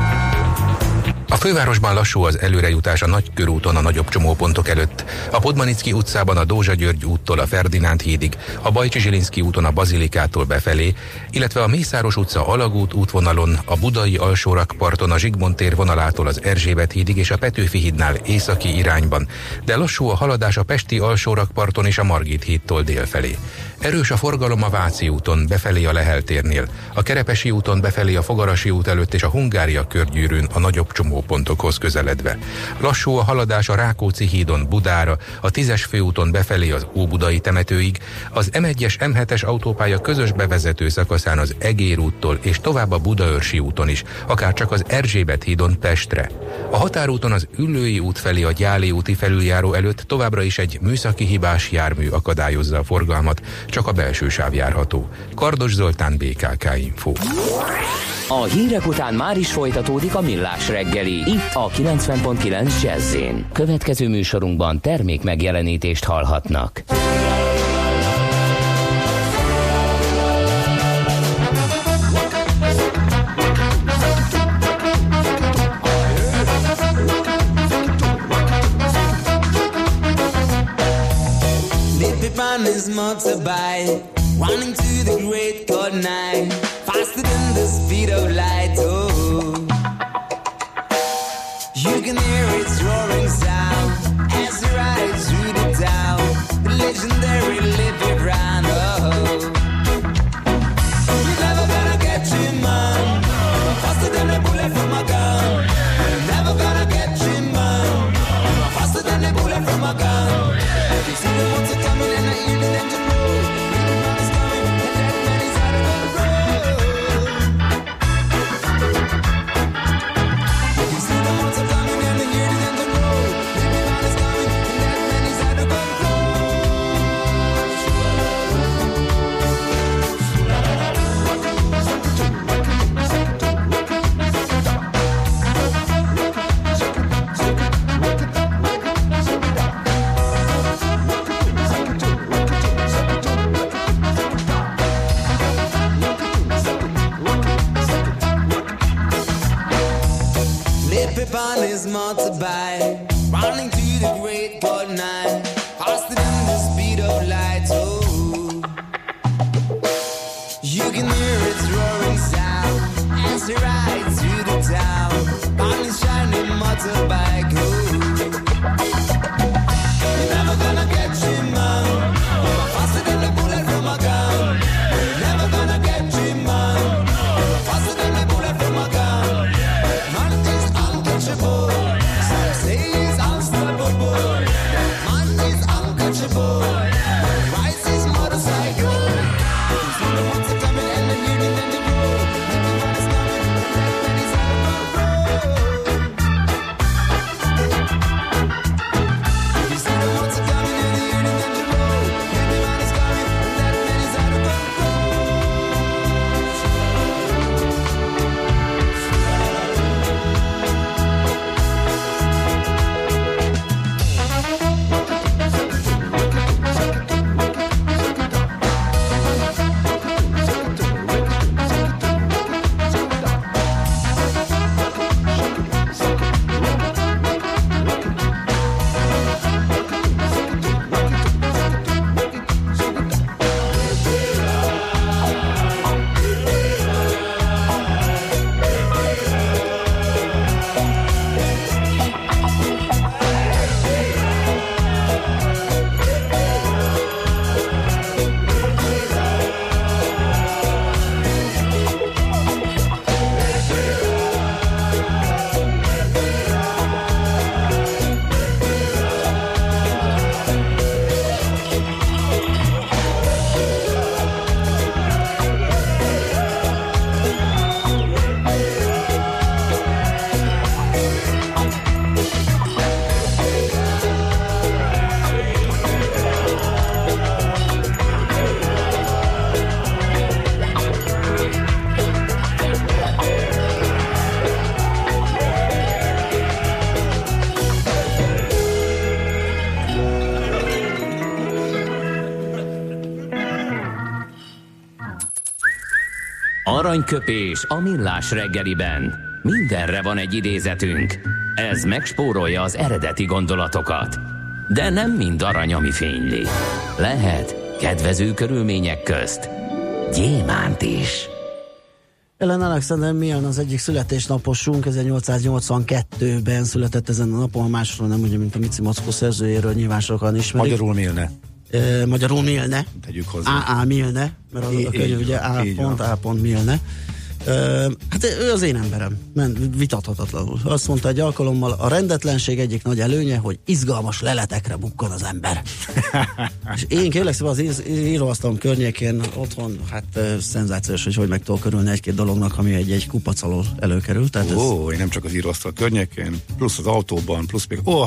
a fővárosban lassú az előrejutás a Nagykörúton a nagyobb csomópontok előtt, a Podmanicki utcában a Dózsa György úttól a Ferdinánd hídig, a Bajcsi Zsilinszki úton a Bazilikától befelé, illetve a Mészáros utca Alagút útvonalon, a Budai alsórakparton a Zsigmond tér vonalától az Erzsébet hídig és a Petőfi hídnál északi irányban, de lassú a haladás a Pesti alsórakparton és a Margit hídtól délfelé. Erős a forgalom a Váci úton befelé a Lehel térnél, a Kerepesi úton befelé a Fogarasi út előtt és a Hungária körgyűrűn a nagyobb csomópontokhoz közeledve. Lassú a haladás a Rákóczi hídon Budára, a 10-es főúton befelé az Óbudai temetőig, az M1-es M7-es autópálya közös bevezető szakaszán az Egér úttól és tovább a Budaörsi úton is, akár csak az Erzsébet hídon Pestre. A határúton az Üllői út felé a Gyáli úti felüljáró előtt továbbra is egy műszaki hibás jármű akadályozza a forgalmat, csak a belső sáv járható. Kardos Zoltán, BKK Info. A hírek után már is folytatódik a millás reggeli, itt a 90.9 jazz Következő műsorunkban termék megjelenítést hallhatnak. on his motorbike, running to the Aranyköpés a millás reggeliben. Mindenre van egy idézetünk. Ez megspórolja az eredeti gondolatokat. De nem mind arany, ami fényli. Lehet kedvező körülmények közt gyémánt is. Ellen Alexander milyen az egyik születésnaposunk, 1882-ben született ezen a napon, a másról nem ugye, mint a Mici Mockó szerzőjéről nyilván sokan ismerik. Magyarul Milne. Magyarul Milne. Tegyük hozzá. AA Milne, mert az a Így- könyv ugye A. pont, A. pont Milne. Ö, hát ő az én emberem, men, vitathatatlanul. Azt mondta egy alkalommal, a rendetlenség egyik nagy előnye, hogy izgalmas leletekre bukkan az ember. *laughs* És én kérlek szépen az íróasztalom környékén otthon, hát szenzációs, hogy hogy meg tudok körülni egy-két dolognak, ami egy-egy kupac alól előkerül. Tehát ez, Ó, én nem csak az íróasztal környékén, plusz az autóban, plusz még, ó,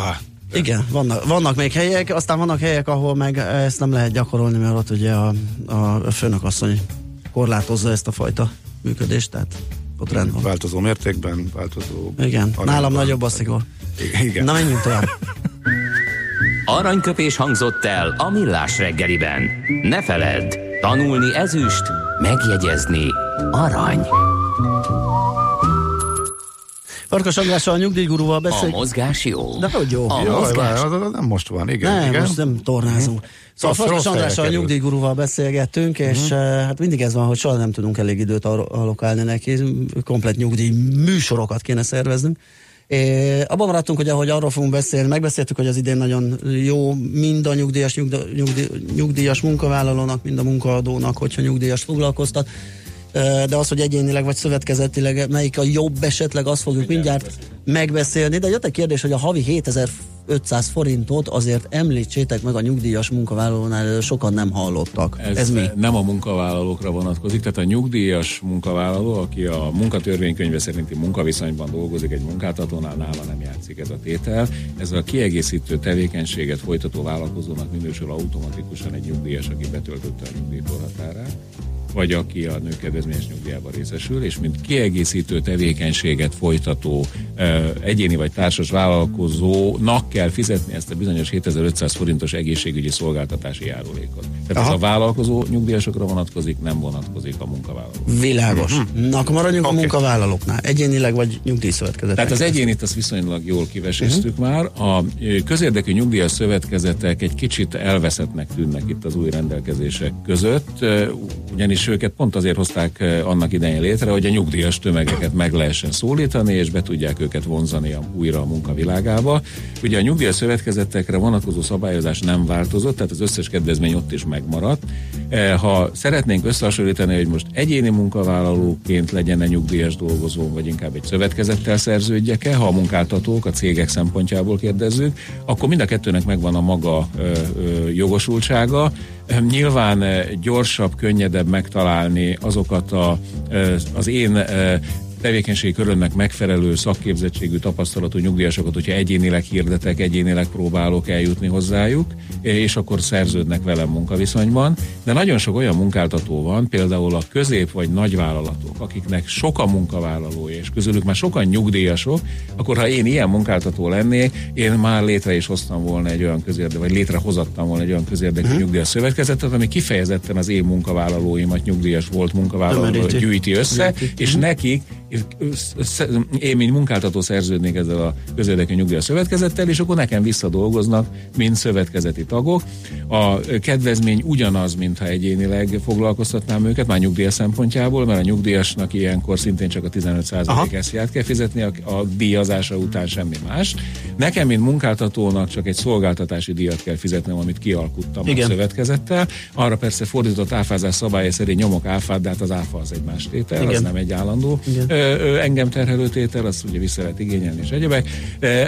hát, Igen, vannak, vannak még helyek, aztán vannak helyek, ahol meg ezt nem lehet gyakorolni, mert ott ugye a, a főnökasszony korlátozza ezt a fajta működést, tehát ott rend van. változó mértékben, változó... Igen, arányban. nálam nagyobb a szigor. Igen. Na menjünk tovább. *laughs* Aranyköpés hangzott el a millás reggeliben. Ne feledd, tanulni ezüst, megjegyezni arany. Farkas Andrással a nyugdíjgurúval A beszéljük. mozgás jó. De hogy jó. A Jaj, mozgás az, az nem most van, igen. Nem, igen. most nem tornázunk. Szóval Rossz- Farkas Andrással a nyugdíjgurúval beszélgettünk, és uh, hát mindig ez van, hogy soha nem tudunk elég időt allokálni neki, komplet nyugdíj műsorokat kéne szerveznünk. É, abban maradtunk, hogy ahogy arról fogunk beszélni, megbeszéltük, hogy az idén nagyon jó mind a nyugdíjas, nyugdíj, nyugdíj, nyugdíjas munkavállalónak, mind a munkaadónak, hogyha nyugdíjas foglalkoztat. De az, hogy egyénileg vagy szövetkezetileg melyik a jobb esetleg, azt fogjuk mindjárt megbeszélni. De jött egy kérdés, hogy a havi 7500 forintot azért említsétek meg a nyugdíjas munkavállalónál, sokan nem hallottak. Ez, Ez mi? nem a munkavállalókra vonatkozik, tehát a nyugdíjas munkavállaló, aki a munkatörvénykönyve szerinti munkaviszonyban dolgozik egy munkáltatónál, nála nem játszik ez a tétel. Ez a kiegészítő tevékenységet folytató vállalkozónak minősül automatikusan egy nyugdíjas, aki betöltötte a nyugdíjkorhatárát vagy aki a nőkedvezményes nyugdíjában részesül, és mint kiegészítő tevékenységet folytató egyéni vagy társas vállalkozónak kell fizetni ezt a bizonyos 7500 forintos egészségügyi szolgáltatási járulékot. Tehát Aha. ez a vállalkozó nyugdíjasokra vonatkozik, nem vonatkozik a munkavállaló. Világos. Na, akkor maradjunk Oké. a munkavállalóknál. Egyénileg vagy nyugdíjszövetkezet. Tehát az egyénit azt viszonylag jól kiveséztük uh-huh. már. A közérdekű nyugdíjas szövetkezetek egy kicsit elveszettnek tűnnek itt az új rendelkezések között, ö, őket pont azért hozták ö, annak idején létre, hogy a nyugdíjas tömegeket meg lehessen szólítani, és be tudják őket vonzani a, újra a munkavilágába. Ugye a nyugdíjas szövetkezetekre vonatkozó szabályozás nem változott, tehát az összes kedvezmény ott is megmaradt. E, Ha szeretnénk összehasonlítani, hogy most egyéni munkavállalóként legyen egy nyugdíjas dolgozó, vagy inkább egy szövetkezettel szerződjek-e, ha a munkáltatók a cégek szempontjából kérdezzük, akkor mind a kettőnek megvan a maga ö, ö, jogosultsága. Nyilván ö, gyorsabb, könnyedebb megtalálni azokat a, ö, az én ö, tevékenységi körönnek megfelelő szakképzettségű tapasztalatú nyugdíjasokat, hogyha egyénileg hirdetek, egyénileg próbálok eljutni hozzájuk, és akkor szerződnek velem munkaviszonyban. De nagyon sok olyan munkáltató van, például a közép vagy nagyvállalatok, akiknek sok a munkavállalója, és közülük már sokan nyugdíjasok, akkor ha én ilyen munkáltató lennék, én már létre is hoztam volna egy olyan közérdekű, vagy létrehozattam volna egy olyan közérdekű hmm. nyugdíjas szövetkezetet, ami kifejezetten az én munkavállalóimat, nyugdíjas volt munkavállaló Tömöríti. gyűjti össze, és Mhm. nekik én, mint munkáltató szerződnék ezzel a közérdekű nyugdíjas szövetkezettel, és akkor nekem visszadolgoznak, mint szövetkezeti tagok. A kedvezmény ugyanaz, mintha egyénileg foglalkoztatnám őket, már nyugdíjas szempontjából, mert a nyugdíjasnak ilyenkor szintén csak a 15% eszját kell fizetni, a, a díjazása után semmi más. Nekem, mint munkáltatónak csak egy szolgáltatási díjat kell fizetnem, amit kialkuttam Igen. a szövetkezettel. Arra persze fordított áfázás szabálya szerint nyomok áfát, de hát az áfa az egy más tétel, Igen. az nem egy állandó Igen. Engem terhelő tétel, azt ugye vissza lehet igényelni és egyebek.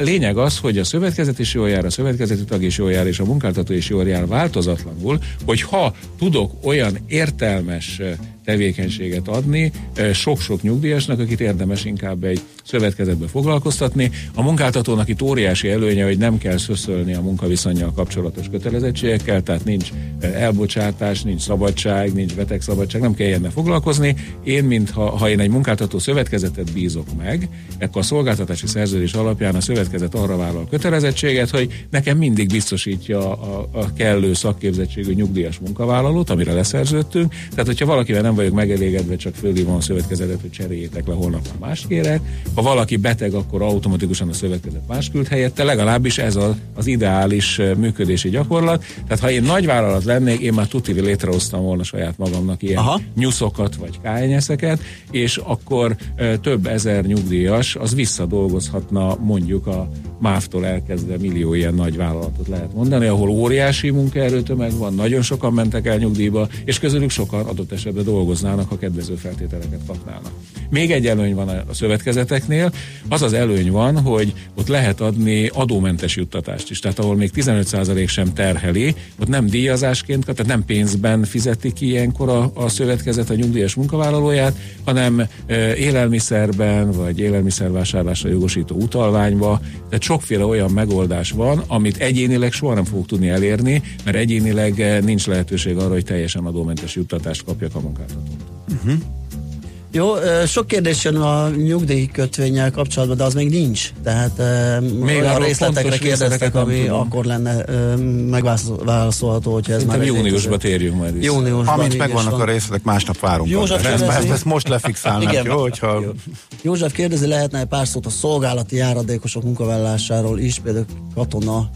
Lényeg az, hogy a szövetkezet is jól jár, a szövetkezeti tag is jól jár, és a munkáltató is jól jár változatlanul, hogy ha tudok olyan értelmes tevékenységet adni sok-sok nyugdíjasnak, akit érdemes inkább egy szövetkezetbe foglalkoztatni. A munkáltatónak itt óriási előnye, hogy nem kell szöszölni a munkaviszonyjal kapcsolatos kötelezettségekkel, tehát nincs elbocsátás, nincs szabadság, nincs betegszabadság, nem kell ilyenne foglalkozni. Én, mint ha, én egy munkáltató szövetkezetet bízok meg, akkor a szolgáltatási szerződés alapján a szövetkezet arra vállal kötelezettséget, hogy nekem mindig biztosítja a, a kellő szakképzettségű nyugdíjas munkavállalót, amire leszerződtünk. Tehát, hogyha valakivel nem vagyok megelégedve, csak fölhívom a szövetkezetet, hogy cseréljétek le, holnap már más kérek. Ha valaki beteg, akkor automatikusan a szövetkezet más küld helyette, legalábbis ez a, az ideális működési gyakorlat. Tehát, ha én nagyvállalat lennék, én már tuti létrehoztam volna saját magamnak ilyen Aha. Nyuszokat vagy kányeszeket, és akkor több ezer nyugdíjas az visszadolgozhatna mondjuk a, MÁV-tól elkezdve millió ilyen nagy vállalatot lehet mondani, ahol óriási munkaerőtömeg van, nagyon sokan mentek el nyugdíjba, és közülük sokan adott esetben dolgoznának, ha kedvező feltételeket kapnának. Még egy előny van a szövetkezeteknél, az az előny van, hogy ott lehet adni adómentes juttatást is. Tehát ahol még 15% sem terheli, ott nem díjazásként, tehát nem pénzben fizeti ki ilyenkor a, a szövetkezet a nyugdíjas munkavállalóját, hanem élelmiszerben vagy élelmiszervásárlásra jogosító utalványba. Tehát sokféle olyan megoldás van, amit egyénileg soha nem fogok tudni elérni, mert egyénileg eh, nincs lehetőség arra, hogy teljesen adómentes juttatást kapjak a munkáltatótól. Jó, sok kérdés jön a nyugdíj kötvényel kapcsolatban, de az még nincs. Tehát még a részletekre kérdeztek, ami tudom. akkor lenne megválaszolható, hogyha ez Szerintem már júniusba térjünk majd vissza. Júniusban Amint is megvannak van. a részletek, másnap várunk. József Ezt, ezt, kérdezi- ezt most lefixálnánk, Igen. jó? Hogyha Jó. József kérdezi, lehetne egy pár szót a szolgálati járadékosok munkavállalásáról is, például katona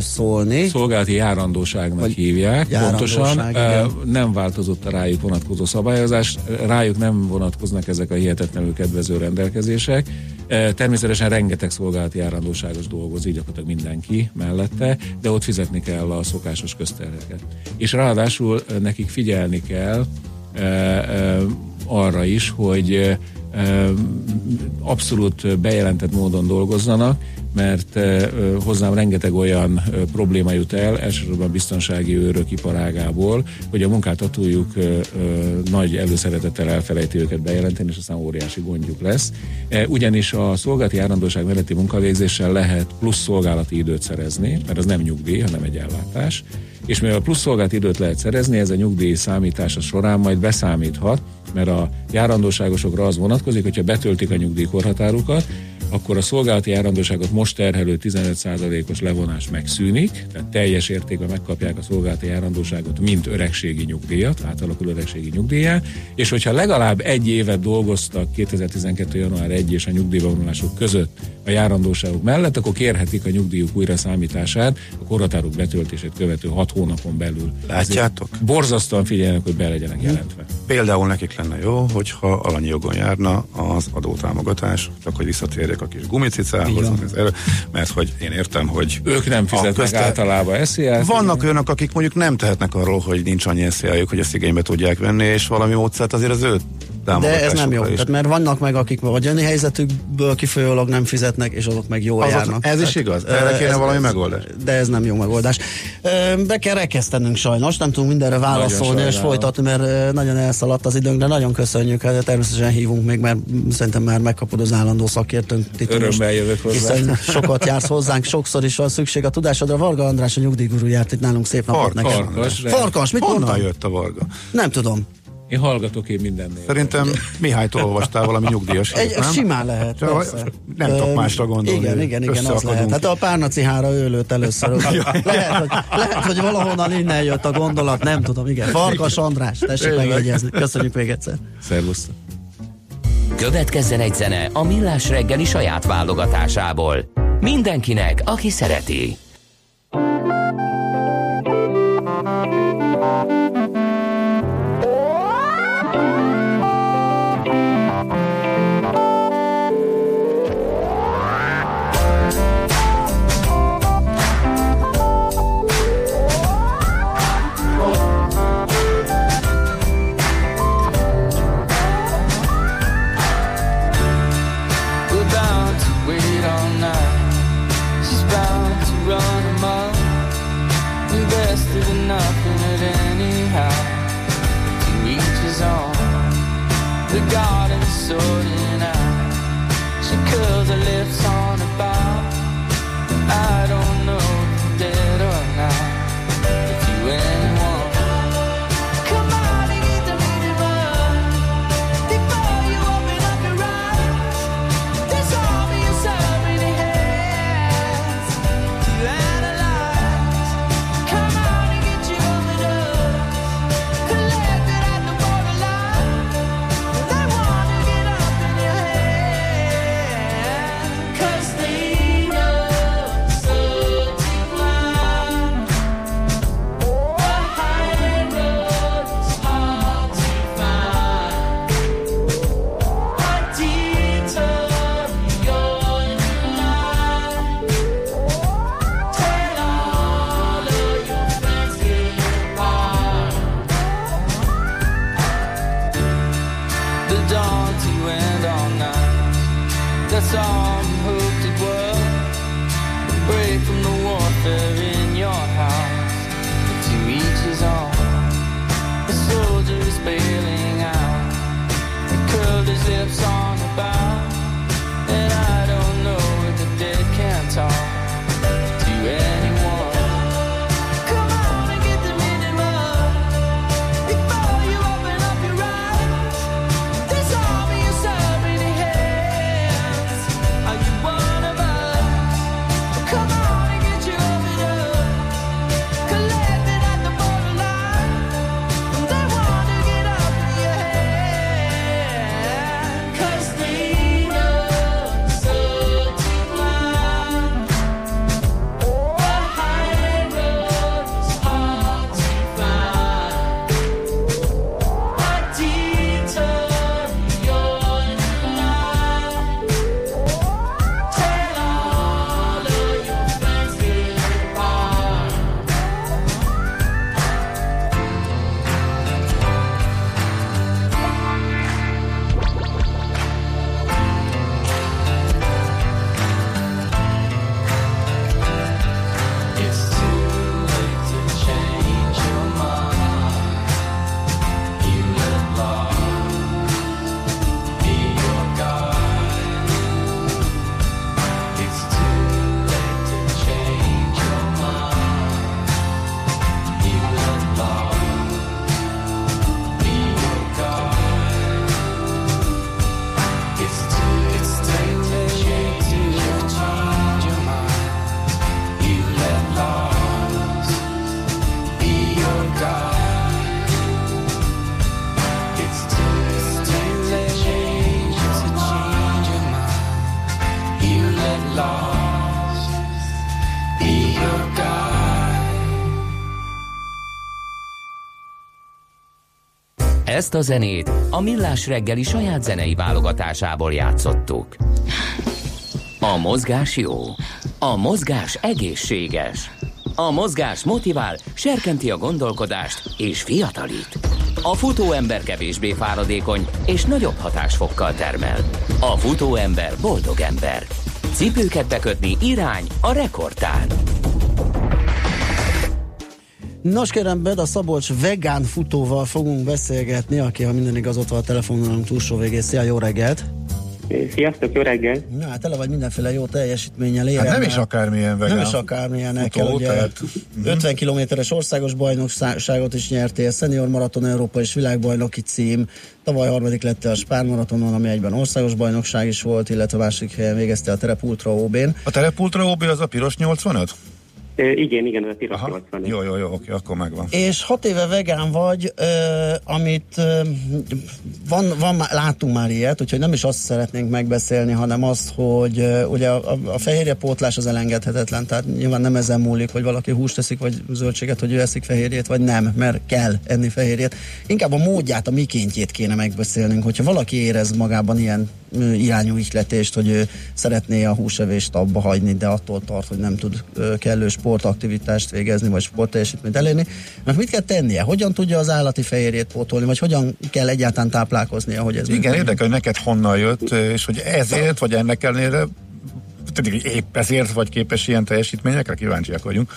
szólni. Szolgálati járandóságnak Vagy hívják, járandóság, pontosan. igen. Nem változott a rájuk vonatkozó szabályozás, rájuk nem vonatkoznak ezek a hihetetlenül kedvező rendelkezések. Természetesen rengeteg szolgálati járandóságos dolgozik, gyakorlatilag mindenki mellette, de ott fizetni kell a szokásos közterheket. És ráadásul nekik figyelni kell arra is, hogy abszolút bejelentett módon dolgozzanak, mert hozzám rengeteg olyan probléma jut el, elsősorban biztonsági őrök iparágából, hogy a munkáltatójuk nagy előszeretettel elfelejti őket bejelenteni, és aztán óriási gondjuk lesz. Eh, Ugyanis a szolgálati járandóság melletti munkavégzéssel lehet plusz szolgálati időt szerezni, mert az nem nyugdíj, hanem egy ellátás, és mivel plusz szolgált időt lehet szerezni, ez a nyugdíj számítása során majd beszámíthat, mert a járandóságosokra az vonatkozik, hogyha betöltik a nyugdíjkorhatárukat, akkor a szolgálati járandóságot most terhelő 15%-os levonás megszűnik, tehát teljes értékben megkapják a szolgálati járandóságot, mint öregségi nyugdíjat, átalakul öregségi nyugdíjá, és hogyha legalább egy évet dolgoztak 2012. január 1 és a nyugdíjba vonulások között a járandóságok mellett, akkor kérhetik a nyugdíjuk újra számítását a korhatárok betöltését követő hat hónapon belül. Látjátok? Ezért Borzasztóan figyeljenek, hogy be legyenek jelentve. Például nekik lenne jó, hogyha alanyi jogon járna az adótámogatás, csak hogy visszatérjek a kis gumicicához, mert hogy én értem, hogy Ők nem fizetnek közte- általában SZIA-t. Vannak olyanok, akik mondjuk nem tehetnek arról, hogy nincs annyi esziájuk, hogy ezt igénybe tudják venni, és valami módszert azért az ő De ez nem jó, is. tehát mert vannak meg, akik vagy annyi helyzetükből kifolyólag nem fizetnek, és azok meg jól Azok- járnak. ez is igaz? Erre kéne valami megoldás? De ez nem jó megoldás. Be kell rekesztenünk sajnos, nem tudunk mindenre válaszolni és folytatni, mert nagyon elszaladt az időnk, de nagyon köszönjük, hát természetesen hívunk még, mert szerintem már megkapod az állandó szakértőnk. Örömmel jövök hozzá. Hiszen sokat jársz hozzánk, sokszor is van szükség a tudásodra. Varga András, a nyugdíjguru járt itt nálunk, szép napot Farkas. neked. Farkas, Farkas, mit Honnan mondtam? jött a Varga? Nem tudom. Én hallgatok én mindennél. Szerintem Mihálytól olvastál valami nyugdíjas Egy, nem? simán lehet, Csak persze. nem tudok másra gondolni, Igen, igen, igen, az lehet. Hát a párnacihára ő lőtt először. *laughs* lehet, hogy, lehet, hogy valahonnan innen jött a gondolat, nem tudom, igen. Farkas András, tessék megjegyezni. Köszönjük még egyszer. Szervusz. Következzen egy zene a Millás reggeli saját válogatásából. Mindenkinek, aki szereti. Ezt a zenét a Millás reggeli saját zenei válogatásából játszottuk. A mozgás jó, a mozgás egészséges, a mozgás motivál, serkenti a gondolkodást és fiatalít. A futóember kevésbé fáradékony és nagyobb hatásfokkal termel. A futóember boldog ember. Cipőket bekötni irány a rekordtán. Nos kérem, Beda Szabolcs vegán futóval fogunk beszélgetni, aki, ha minden igaz, ott van a telefonunk túlsó végén. Szia, jó reggelt! Sziasztok, jó reggel! Na, hát tele vagy mindenféle jó teljesítménnyel Hát éremmel. nem is akármilyen vegán. Nem is akármilyen futó, ugye tehát- 50 kilométeres országos bajnokságot is nyertél, szenior maraton Európa és világbajnoki cím, tavaly harmadik lettél a Spár maratonon, ami egyben országos bajnokság is volt, illetve második helyen végeztél a Terep Ultra OB-n. A terepultra OB az a piros 85? Igen, igen, ez a piros Aha. 80. Jó, jó, jó, oké, akkor megvan. És hat éve vegán vagy, ö, amit ö, van, van, már- láttunk már ilyet, úgyhogy nem is azt szeretnénk megbeszélni, hanem azt, hogy ö, ugye a, a, a fehérjepótlás az elengedhetetlen, tehát nyilván nem ezen múlik, hogy valaki húst teszik, vagy zöldséget, hogy ő eszik fehérjét, vagy nem, mert kell enni fehérjét. Inkább a módját, a mikéntjét kéne megbeszélnünk, hogyha valaki érez magában ilyen irányú ihletést, hogy ő szeretné a húsevést abba hagyni, de attól tart, hogy nem tud kellő sportaktivitást végezni, vagy sportteljesítményt elérni. Mert mit kell tennie? Hogyan tudja az állati fehérjét pótolni, vagy hogyan kell egyáltalán táplálkoznia, hogy ez Igen, érdekel, hogy neked honnan jött, és hogy ezért, vagy ennek ellenére, tudjuk, hogy épp ezért vagy képes ilyen teljesítményekre, kíváncsiak vagyunk.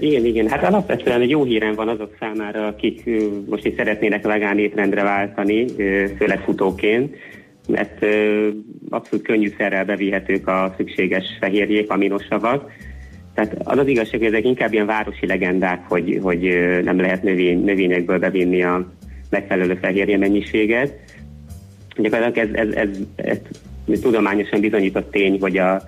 Igen, igen. Hát alapvetően egy jó hírem van azok számára, akik most is szeretnének vegán étrendre váltani, főleg futóként, mert ö, abszolút könnyűszerrel bevihetők a szükséges fehérjék, aminosavak. Tehát az az igazság, hogy ezek inkább ilyen városi legendák, hogy, hogy nem lehet növény, növényekből bevinni a megfelelő fehérje mennyiséget. Gyakorlatilag ez, ez, ez, ez, ez tudományosan bizonyított tény, hogy a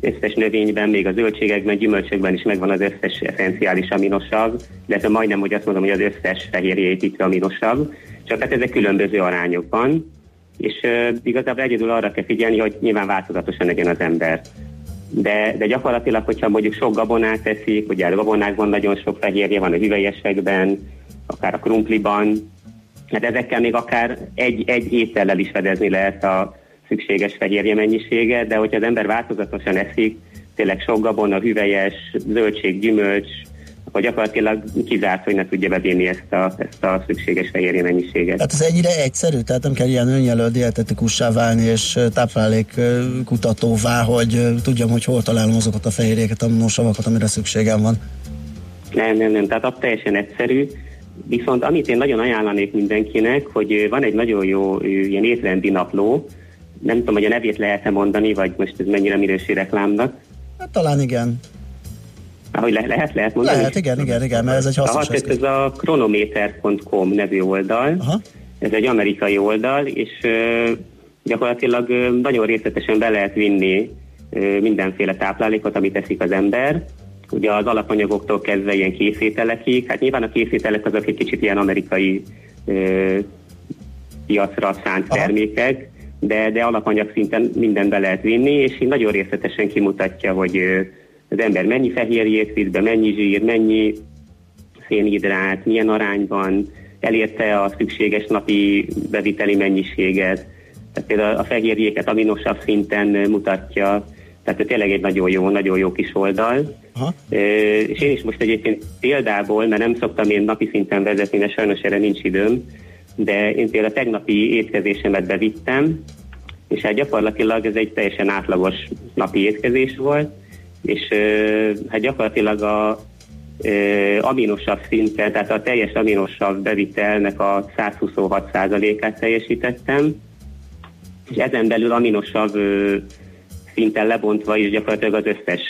összes növényben, még a zöldségekben, gyümölcsökben is megvan az összes eszenciális aminosav, illetve majdnem, hogy azt mondom, hogy az összes fehérje építő aminosav, csak hát ezek különböző arányokban, és uh, igazából egyedül arra kell figyelni, hogy nyilván változatosan legyen az ember. De, de gyakorlatilag, hogyha mondjuk sok gabonát teszik, ugye a gabonákban nagyon sok fehérje van a hüvelyesekben, akár a krumpliban, hát ezekkel még akár egy, egy étellel is fedezni lehet a szükséges fehérje mennyiséget, de hogyha az ember változatosan eszik, tényleg sok gabona, hüvelyes, zöldség, gyümölcs, hogy gyakorlatilag kizárt, hogy ne tudja bevinni ezt a, ezt a szükséges fehérje mennyiséget. Tehát ez ennyire egyszerű, tehát nem kell ilyen önjelölt dietetikussá válni és ö, táplálékkutatóvá, hogy tudjam, hogy hol találom azokat a fehérjéket, aminosavakat, amire szükségem van. Nem, nem, nem, tehát az teljesen egyszerű. Viszont amit én nagyon ajánlanék mindenkinek, hogy van egy nagyon jó ilyen étrendi napló, nem tudom, hogy a nevét lehet-e mondani, vagy most ez mennyire minőség reklámnak. Hát talán igen. Ahogy le- lehet, lehet mondani? Lehet, igen, igen, igen, mert ez egy hasznos Aha, ez a chronometer.com nevű oldal. Aha. Ez egy amerikai oldal, és gyakorlatilag nagyon részletesen be lehet vinni mindenféle táplálékot, amit eszik az ember. Ugye az alapanyagoktól kezdve ilyen készételekig, hát nyilván a készételek azok egy kicsit ilyen amerikai ö, piacra szánt Aha. termékek, de, de alapanyag szinten mindent be lehet vinni, és így nagyon részletesen kimutatja, hogy az ember mennyi fehérjét visz be, mennyi zsír, mennyi szénhidrát, milyen arányban, elérte a szükséges napi beviteli mennyiséget. Tehát például a fehérjéket aminosabb szinten mutatja, tehát ez tényleg egy nagyon jó, nagyon jó kis oldal. Aha. És én is most egyébként példából, mert nem szoktam én napi szinten vezetni, mert sajnos erre nincs időm, de én például a tegnapi étkezésemet bevittem, és hát gyakorlatilag ez egy teljesen átlagos napi étkezés volt, és hát gyakorlatilag a aminosabb szinten, tehát a teljes aminosabb bevitelnek a 126%-át teljesítettem, és ezen belül aminosabb szinten lebontva is gyakorlatilag az összes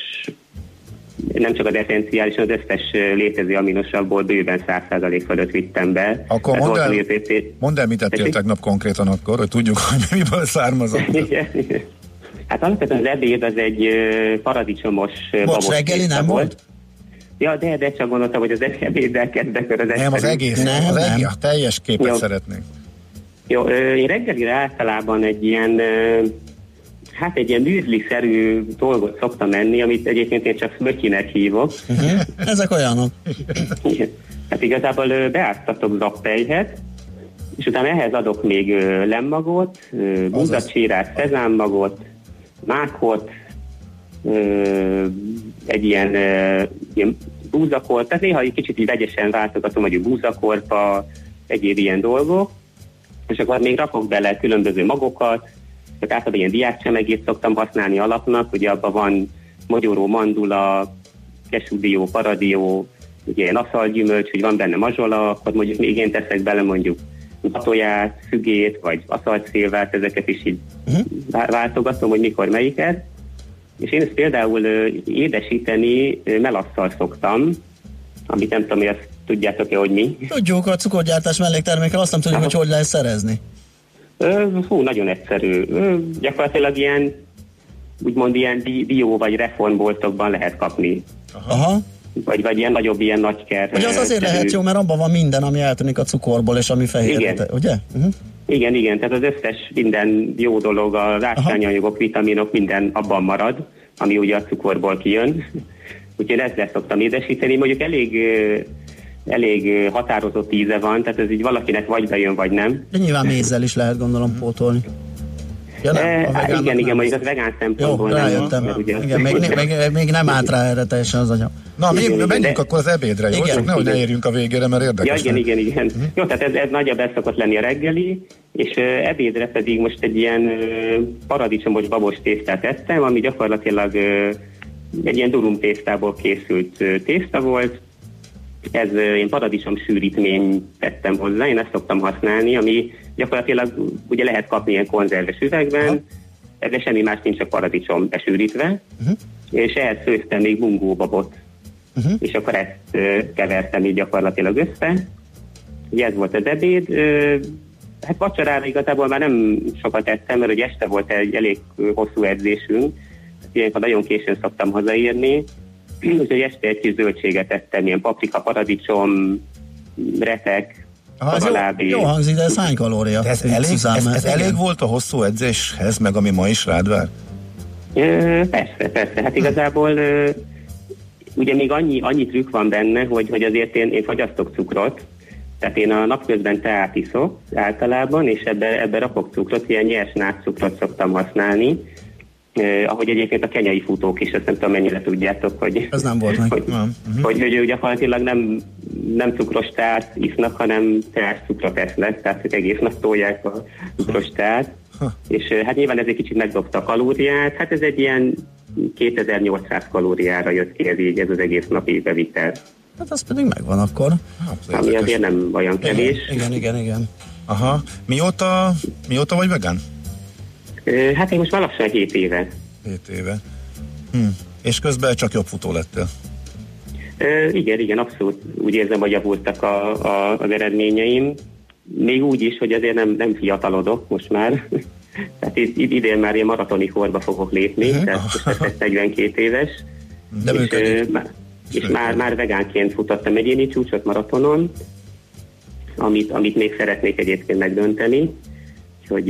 nem csak az eszenciális, hanem az összes létező aminosabból bőven 100% fölött vittem be. Akkor Tehát mondd el, mondd el, mit tettél tegnap konkrétan akkor, hogy tudjuk, hogy miből származott. *laughs* Igen. Hát alapvetően az ebéd az egy paradicsomos babos reggeli nem volt? Ja, de, de csak gondoltam, hogy az ebéddel kezdek, az Nem, az egész, Nem, nem. egész, a teljes képet Jó. szeretnénk. Jó, én reggelire általában egy ilyen, hát egy ilyen műzli-szerű dolgot szoktam enni, amit egyébként én csak smötyinek hívok. Uh-huh. Ezek olyanok. Igen. Hát igazából beáztatok zappelyhet, és utána ehhez adok még lemmagot, ö, búzacsírát, szezámmagot, mákot, egy ilyen, ilyen búzakort, tehát néha egy kicsit így vegyesen váltogatom, hogy búzakorpa, egyéb ilyen dolgok, és akkor még rakok bele különböző magokat, tehát általában ilyen diákcsemegét szoktam használni alapnak, ugye abban van magyaró, mandula, kesúdió, paradió, ugye ilyen aszalgyümölcs, hogy van benne mazsola, akkor mondjuk még én teszek bele mondjuk toját, fügét, vagy aszaltszilvát, ezeket is így uh-huh. váltogatom, hogy mikor melyiket. És én ezt például édesíteni melasszal szoktam, amit nem tudom, hogy azt tudjátok-e, hogy mi. Tudjuk, a cukorgyártás mellékterméke, azt nem tudjuk, hogy hogy lehet szerezni. Hú, nagyon egyszerű. Gyakorlatilag ilyen, úgymond ilyen bio vagy reformboltokban lehet kapni. Aha. Vagy, vagy ilyen nagyobb, ilyen nagyker. Hogy az ö, azért szerű- lehet jó, mert abban van minden, ami eltűnik a cukorból, és ami fehér. Igen. Ugye? Uh-huh. Igen, igen, tehát az összes minden jó dolog, az ásványanyagok, vitaminok, minden abban marad, ami ugye a cukorból kijön. *laughs* Úgyhogy ezzel szoktam édesíteni. Mondjuk elég, ö, elég ö, határozott íze van, tehát ez így valakinek vagy bejön, vagy nem. De nyilván mézzel is lehet gondolom pótolni. Ja, nem, Eh, a vegánnak igen, igen, nem. mondjuk az vegán szempontból Jó, nem. rájöttem. mert ugye- Igen, még, még, még, még nem állt rá erre teljesen az anyag. Na, mi, Igen, igen, menjünk de- akkor az ebédre, jó? Igen. Csak nehogy ne Igen. érjünk a végére, mert Ja, érdekes. igen, lesz. igen, igen. Jó, tehát ez, ez nagyjából szokott lenni a reggeli, és ö, ebédre pedig most egy ilyen ö, paradicsomos babos tésztát ettem, ami gyakorlatilag ö, egy ilyen durum tésztából készült tészta volt. Ez én paradicsom sűrítmény tettem hozzá, én ezt szoktam használni, ami gyakorlatilag ugye lehet kapni ilyen konzerves üvegben, de semmi más nincs, csak paradicsom besűrítve, Uh-huh. és ehhez főztem még mungóbabot, Uh-huh. és akkor ezt kevertem így gyakorlatilag össze. Ugye ez volt az ebéd. Hát vacsorára igazából már nem sokat ettem, mert ugye este volt egy elég hosszú edzésünk, ilyenkor nagyon későn szoktam hazaérni, úgyhogy este egy kis zöldséget ettem, ilyen paprika, paradicsom, retek, Ha, ez jó, jó hangzik, de ez hány kalória? De ez elég, Szuzán, ez, ez elég volt a hosszú edzéshez, meg ami ma is rád vár? Ö, Persze, persze. Hát igazából ö, ugye még annyi, annyi trükk van benne, hogy, hogy azért én, én fogyasztok cukrot, tehát én a napközben teát iszok általában, és ebbe, ebbe rakok cukrot, ilyen nyers nátszukrot szoktam használni, Eh, ahogy egyébként a kenyai futók is, ezt nem tudom mennyire tudjátok, hogy, Ez nem volt meg. hogy, Nem. Mhm. hogy, hogy ők gyakorlatilag nem, nem cukros teát isznak, hanem teás cukrot esznek, tehát ők egész nap tolják a cukros teát. És hát nyilván ez egy kicsit megdobta a kalóriát, hát ez egy ilyen 2800 kalóriára jött ki ez így, ez az egész napi bevitel, Hát az pedig megvan akkor. ami azért nem olyan kevés. Igen, igen, igen. Aha. Mióta, mióta vagy vegán? Hát én most lassan 7 éve. 7 éve. Hm. És közben csak jobb futó lettél. Ö, igen, igen, abszolút úgy érzem, hogy javultak a, a, az eredményeim. Még úgy is, hogy azért nem, nem fiatalodok most már. *laughs* Tehát id- idén már ilyen maratoni korba fogok lépni, tehát most leszek 42 éves. De és ö, és már, már vegánként futottam egyéni csúcsot maratonon, amit, amit még szeretnék egyébként megdönteni. Úgyhogy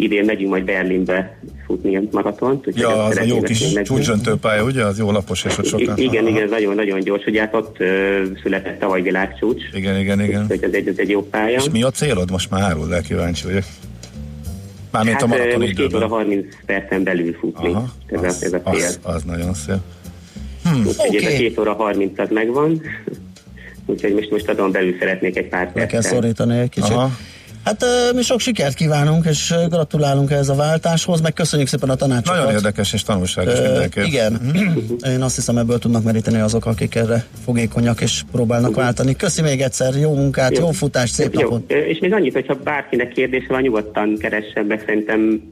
idén megyünk majd Berlinbe futni a maratont. úgyhogy Ja, az a jó kis még megdönteni. csúcsdöntőpálya, ugye? Az jó lapos, és ott sokan. I- igen, Aha. igen, nagyon-nagyon gyors. Ugye hát ott ö, született tavaly világcsúcs, Igen, igen, igen. hogy ez egy, ez egy jó pálya. És mi a célod? Most már árul, de kíváncsi vagyok. Mármint hát, a maraton most 2 óra időben. 30 percen belül futni. Aha, ez, a, az, ez a cél. az, az nagyon szép. Úgyhogy ez a Oké. 2 óra 30 az megvan. *laughs* Úgyhogy most, most azon belül szeretnék egy pár Le kell szorítani egy kicsit. Aha. Hát mi sok sikert kívánunk, és gratulálunk ehhez a váltáshoz, meg köszönjük szépen a tanácsokat. Nagyon érdekes és tanulságos Ö, mindenki. igen, én azt hiszem ebből tudnak meríteni azok, akik erre fogékonyak és próbálnak váltani. Köszi még egyszer, jó munkát, jó, futást, szép jó. napot! És még annyit, hogyha bárkinek kérdése van, nyugodtan keressen be, szerintem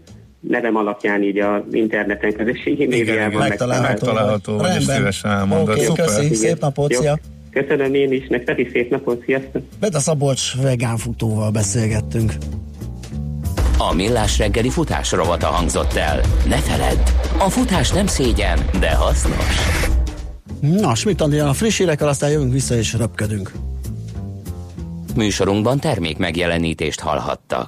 nevem alapján így az interneten, közösségi médiában Megtalálható. Megtalálható, vagy, és szívesen elmondod. Oké, Szuper. köszi, szép napot, Jó. szia! Köszönöm én is, nektek is szép napot, sziasztok! Beta Szabolcs vegánfutóval beszélgettünk. A Millás reggeli futás rovata hangzott el. Ne feledd, a futás nem szégyen, de hasznos. Na, Schmidt Andrián a friss hírekkel, aztán jövünk vissza és röpködünk. Műsorunkban termék megjelenítést hallhattak.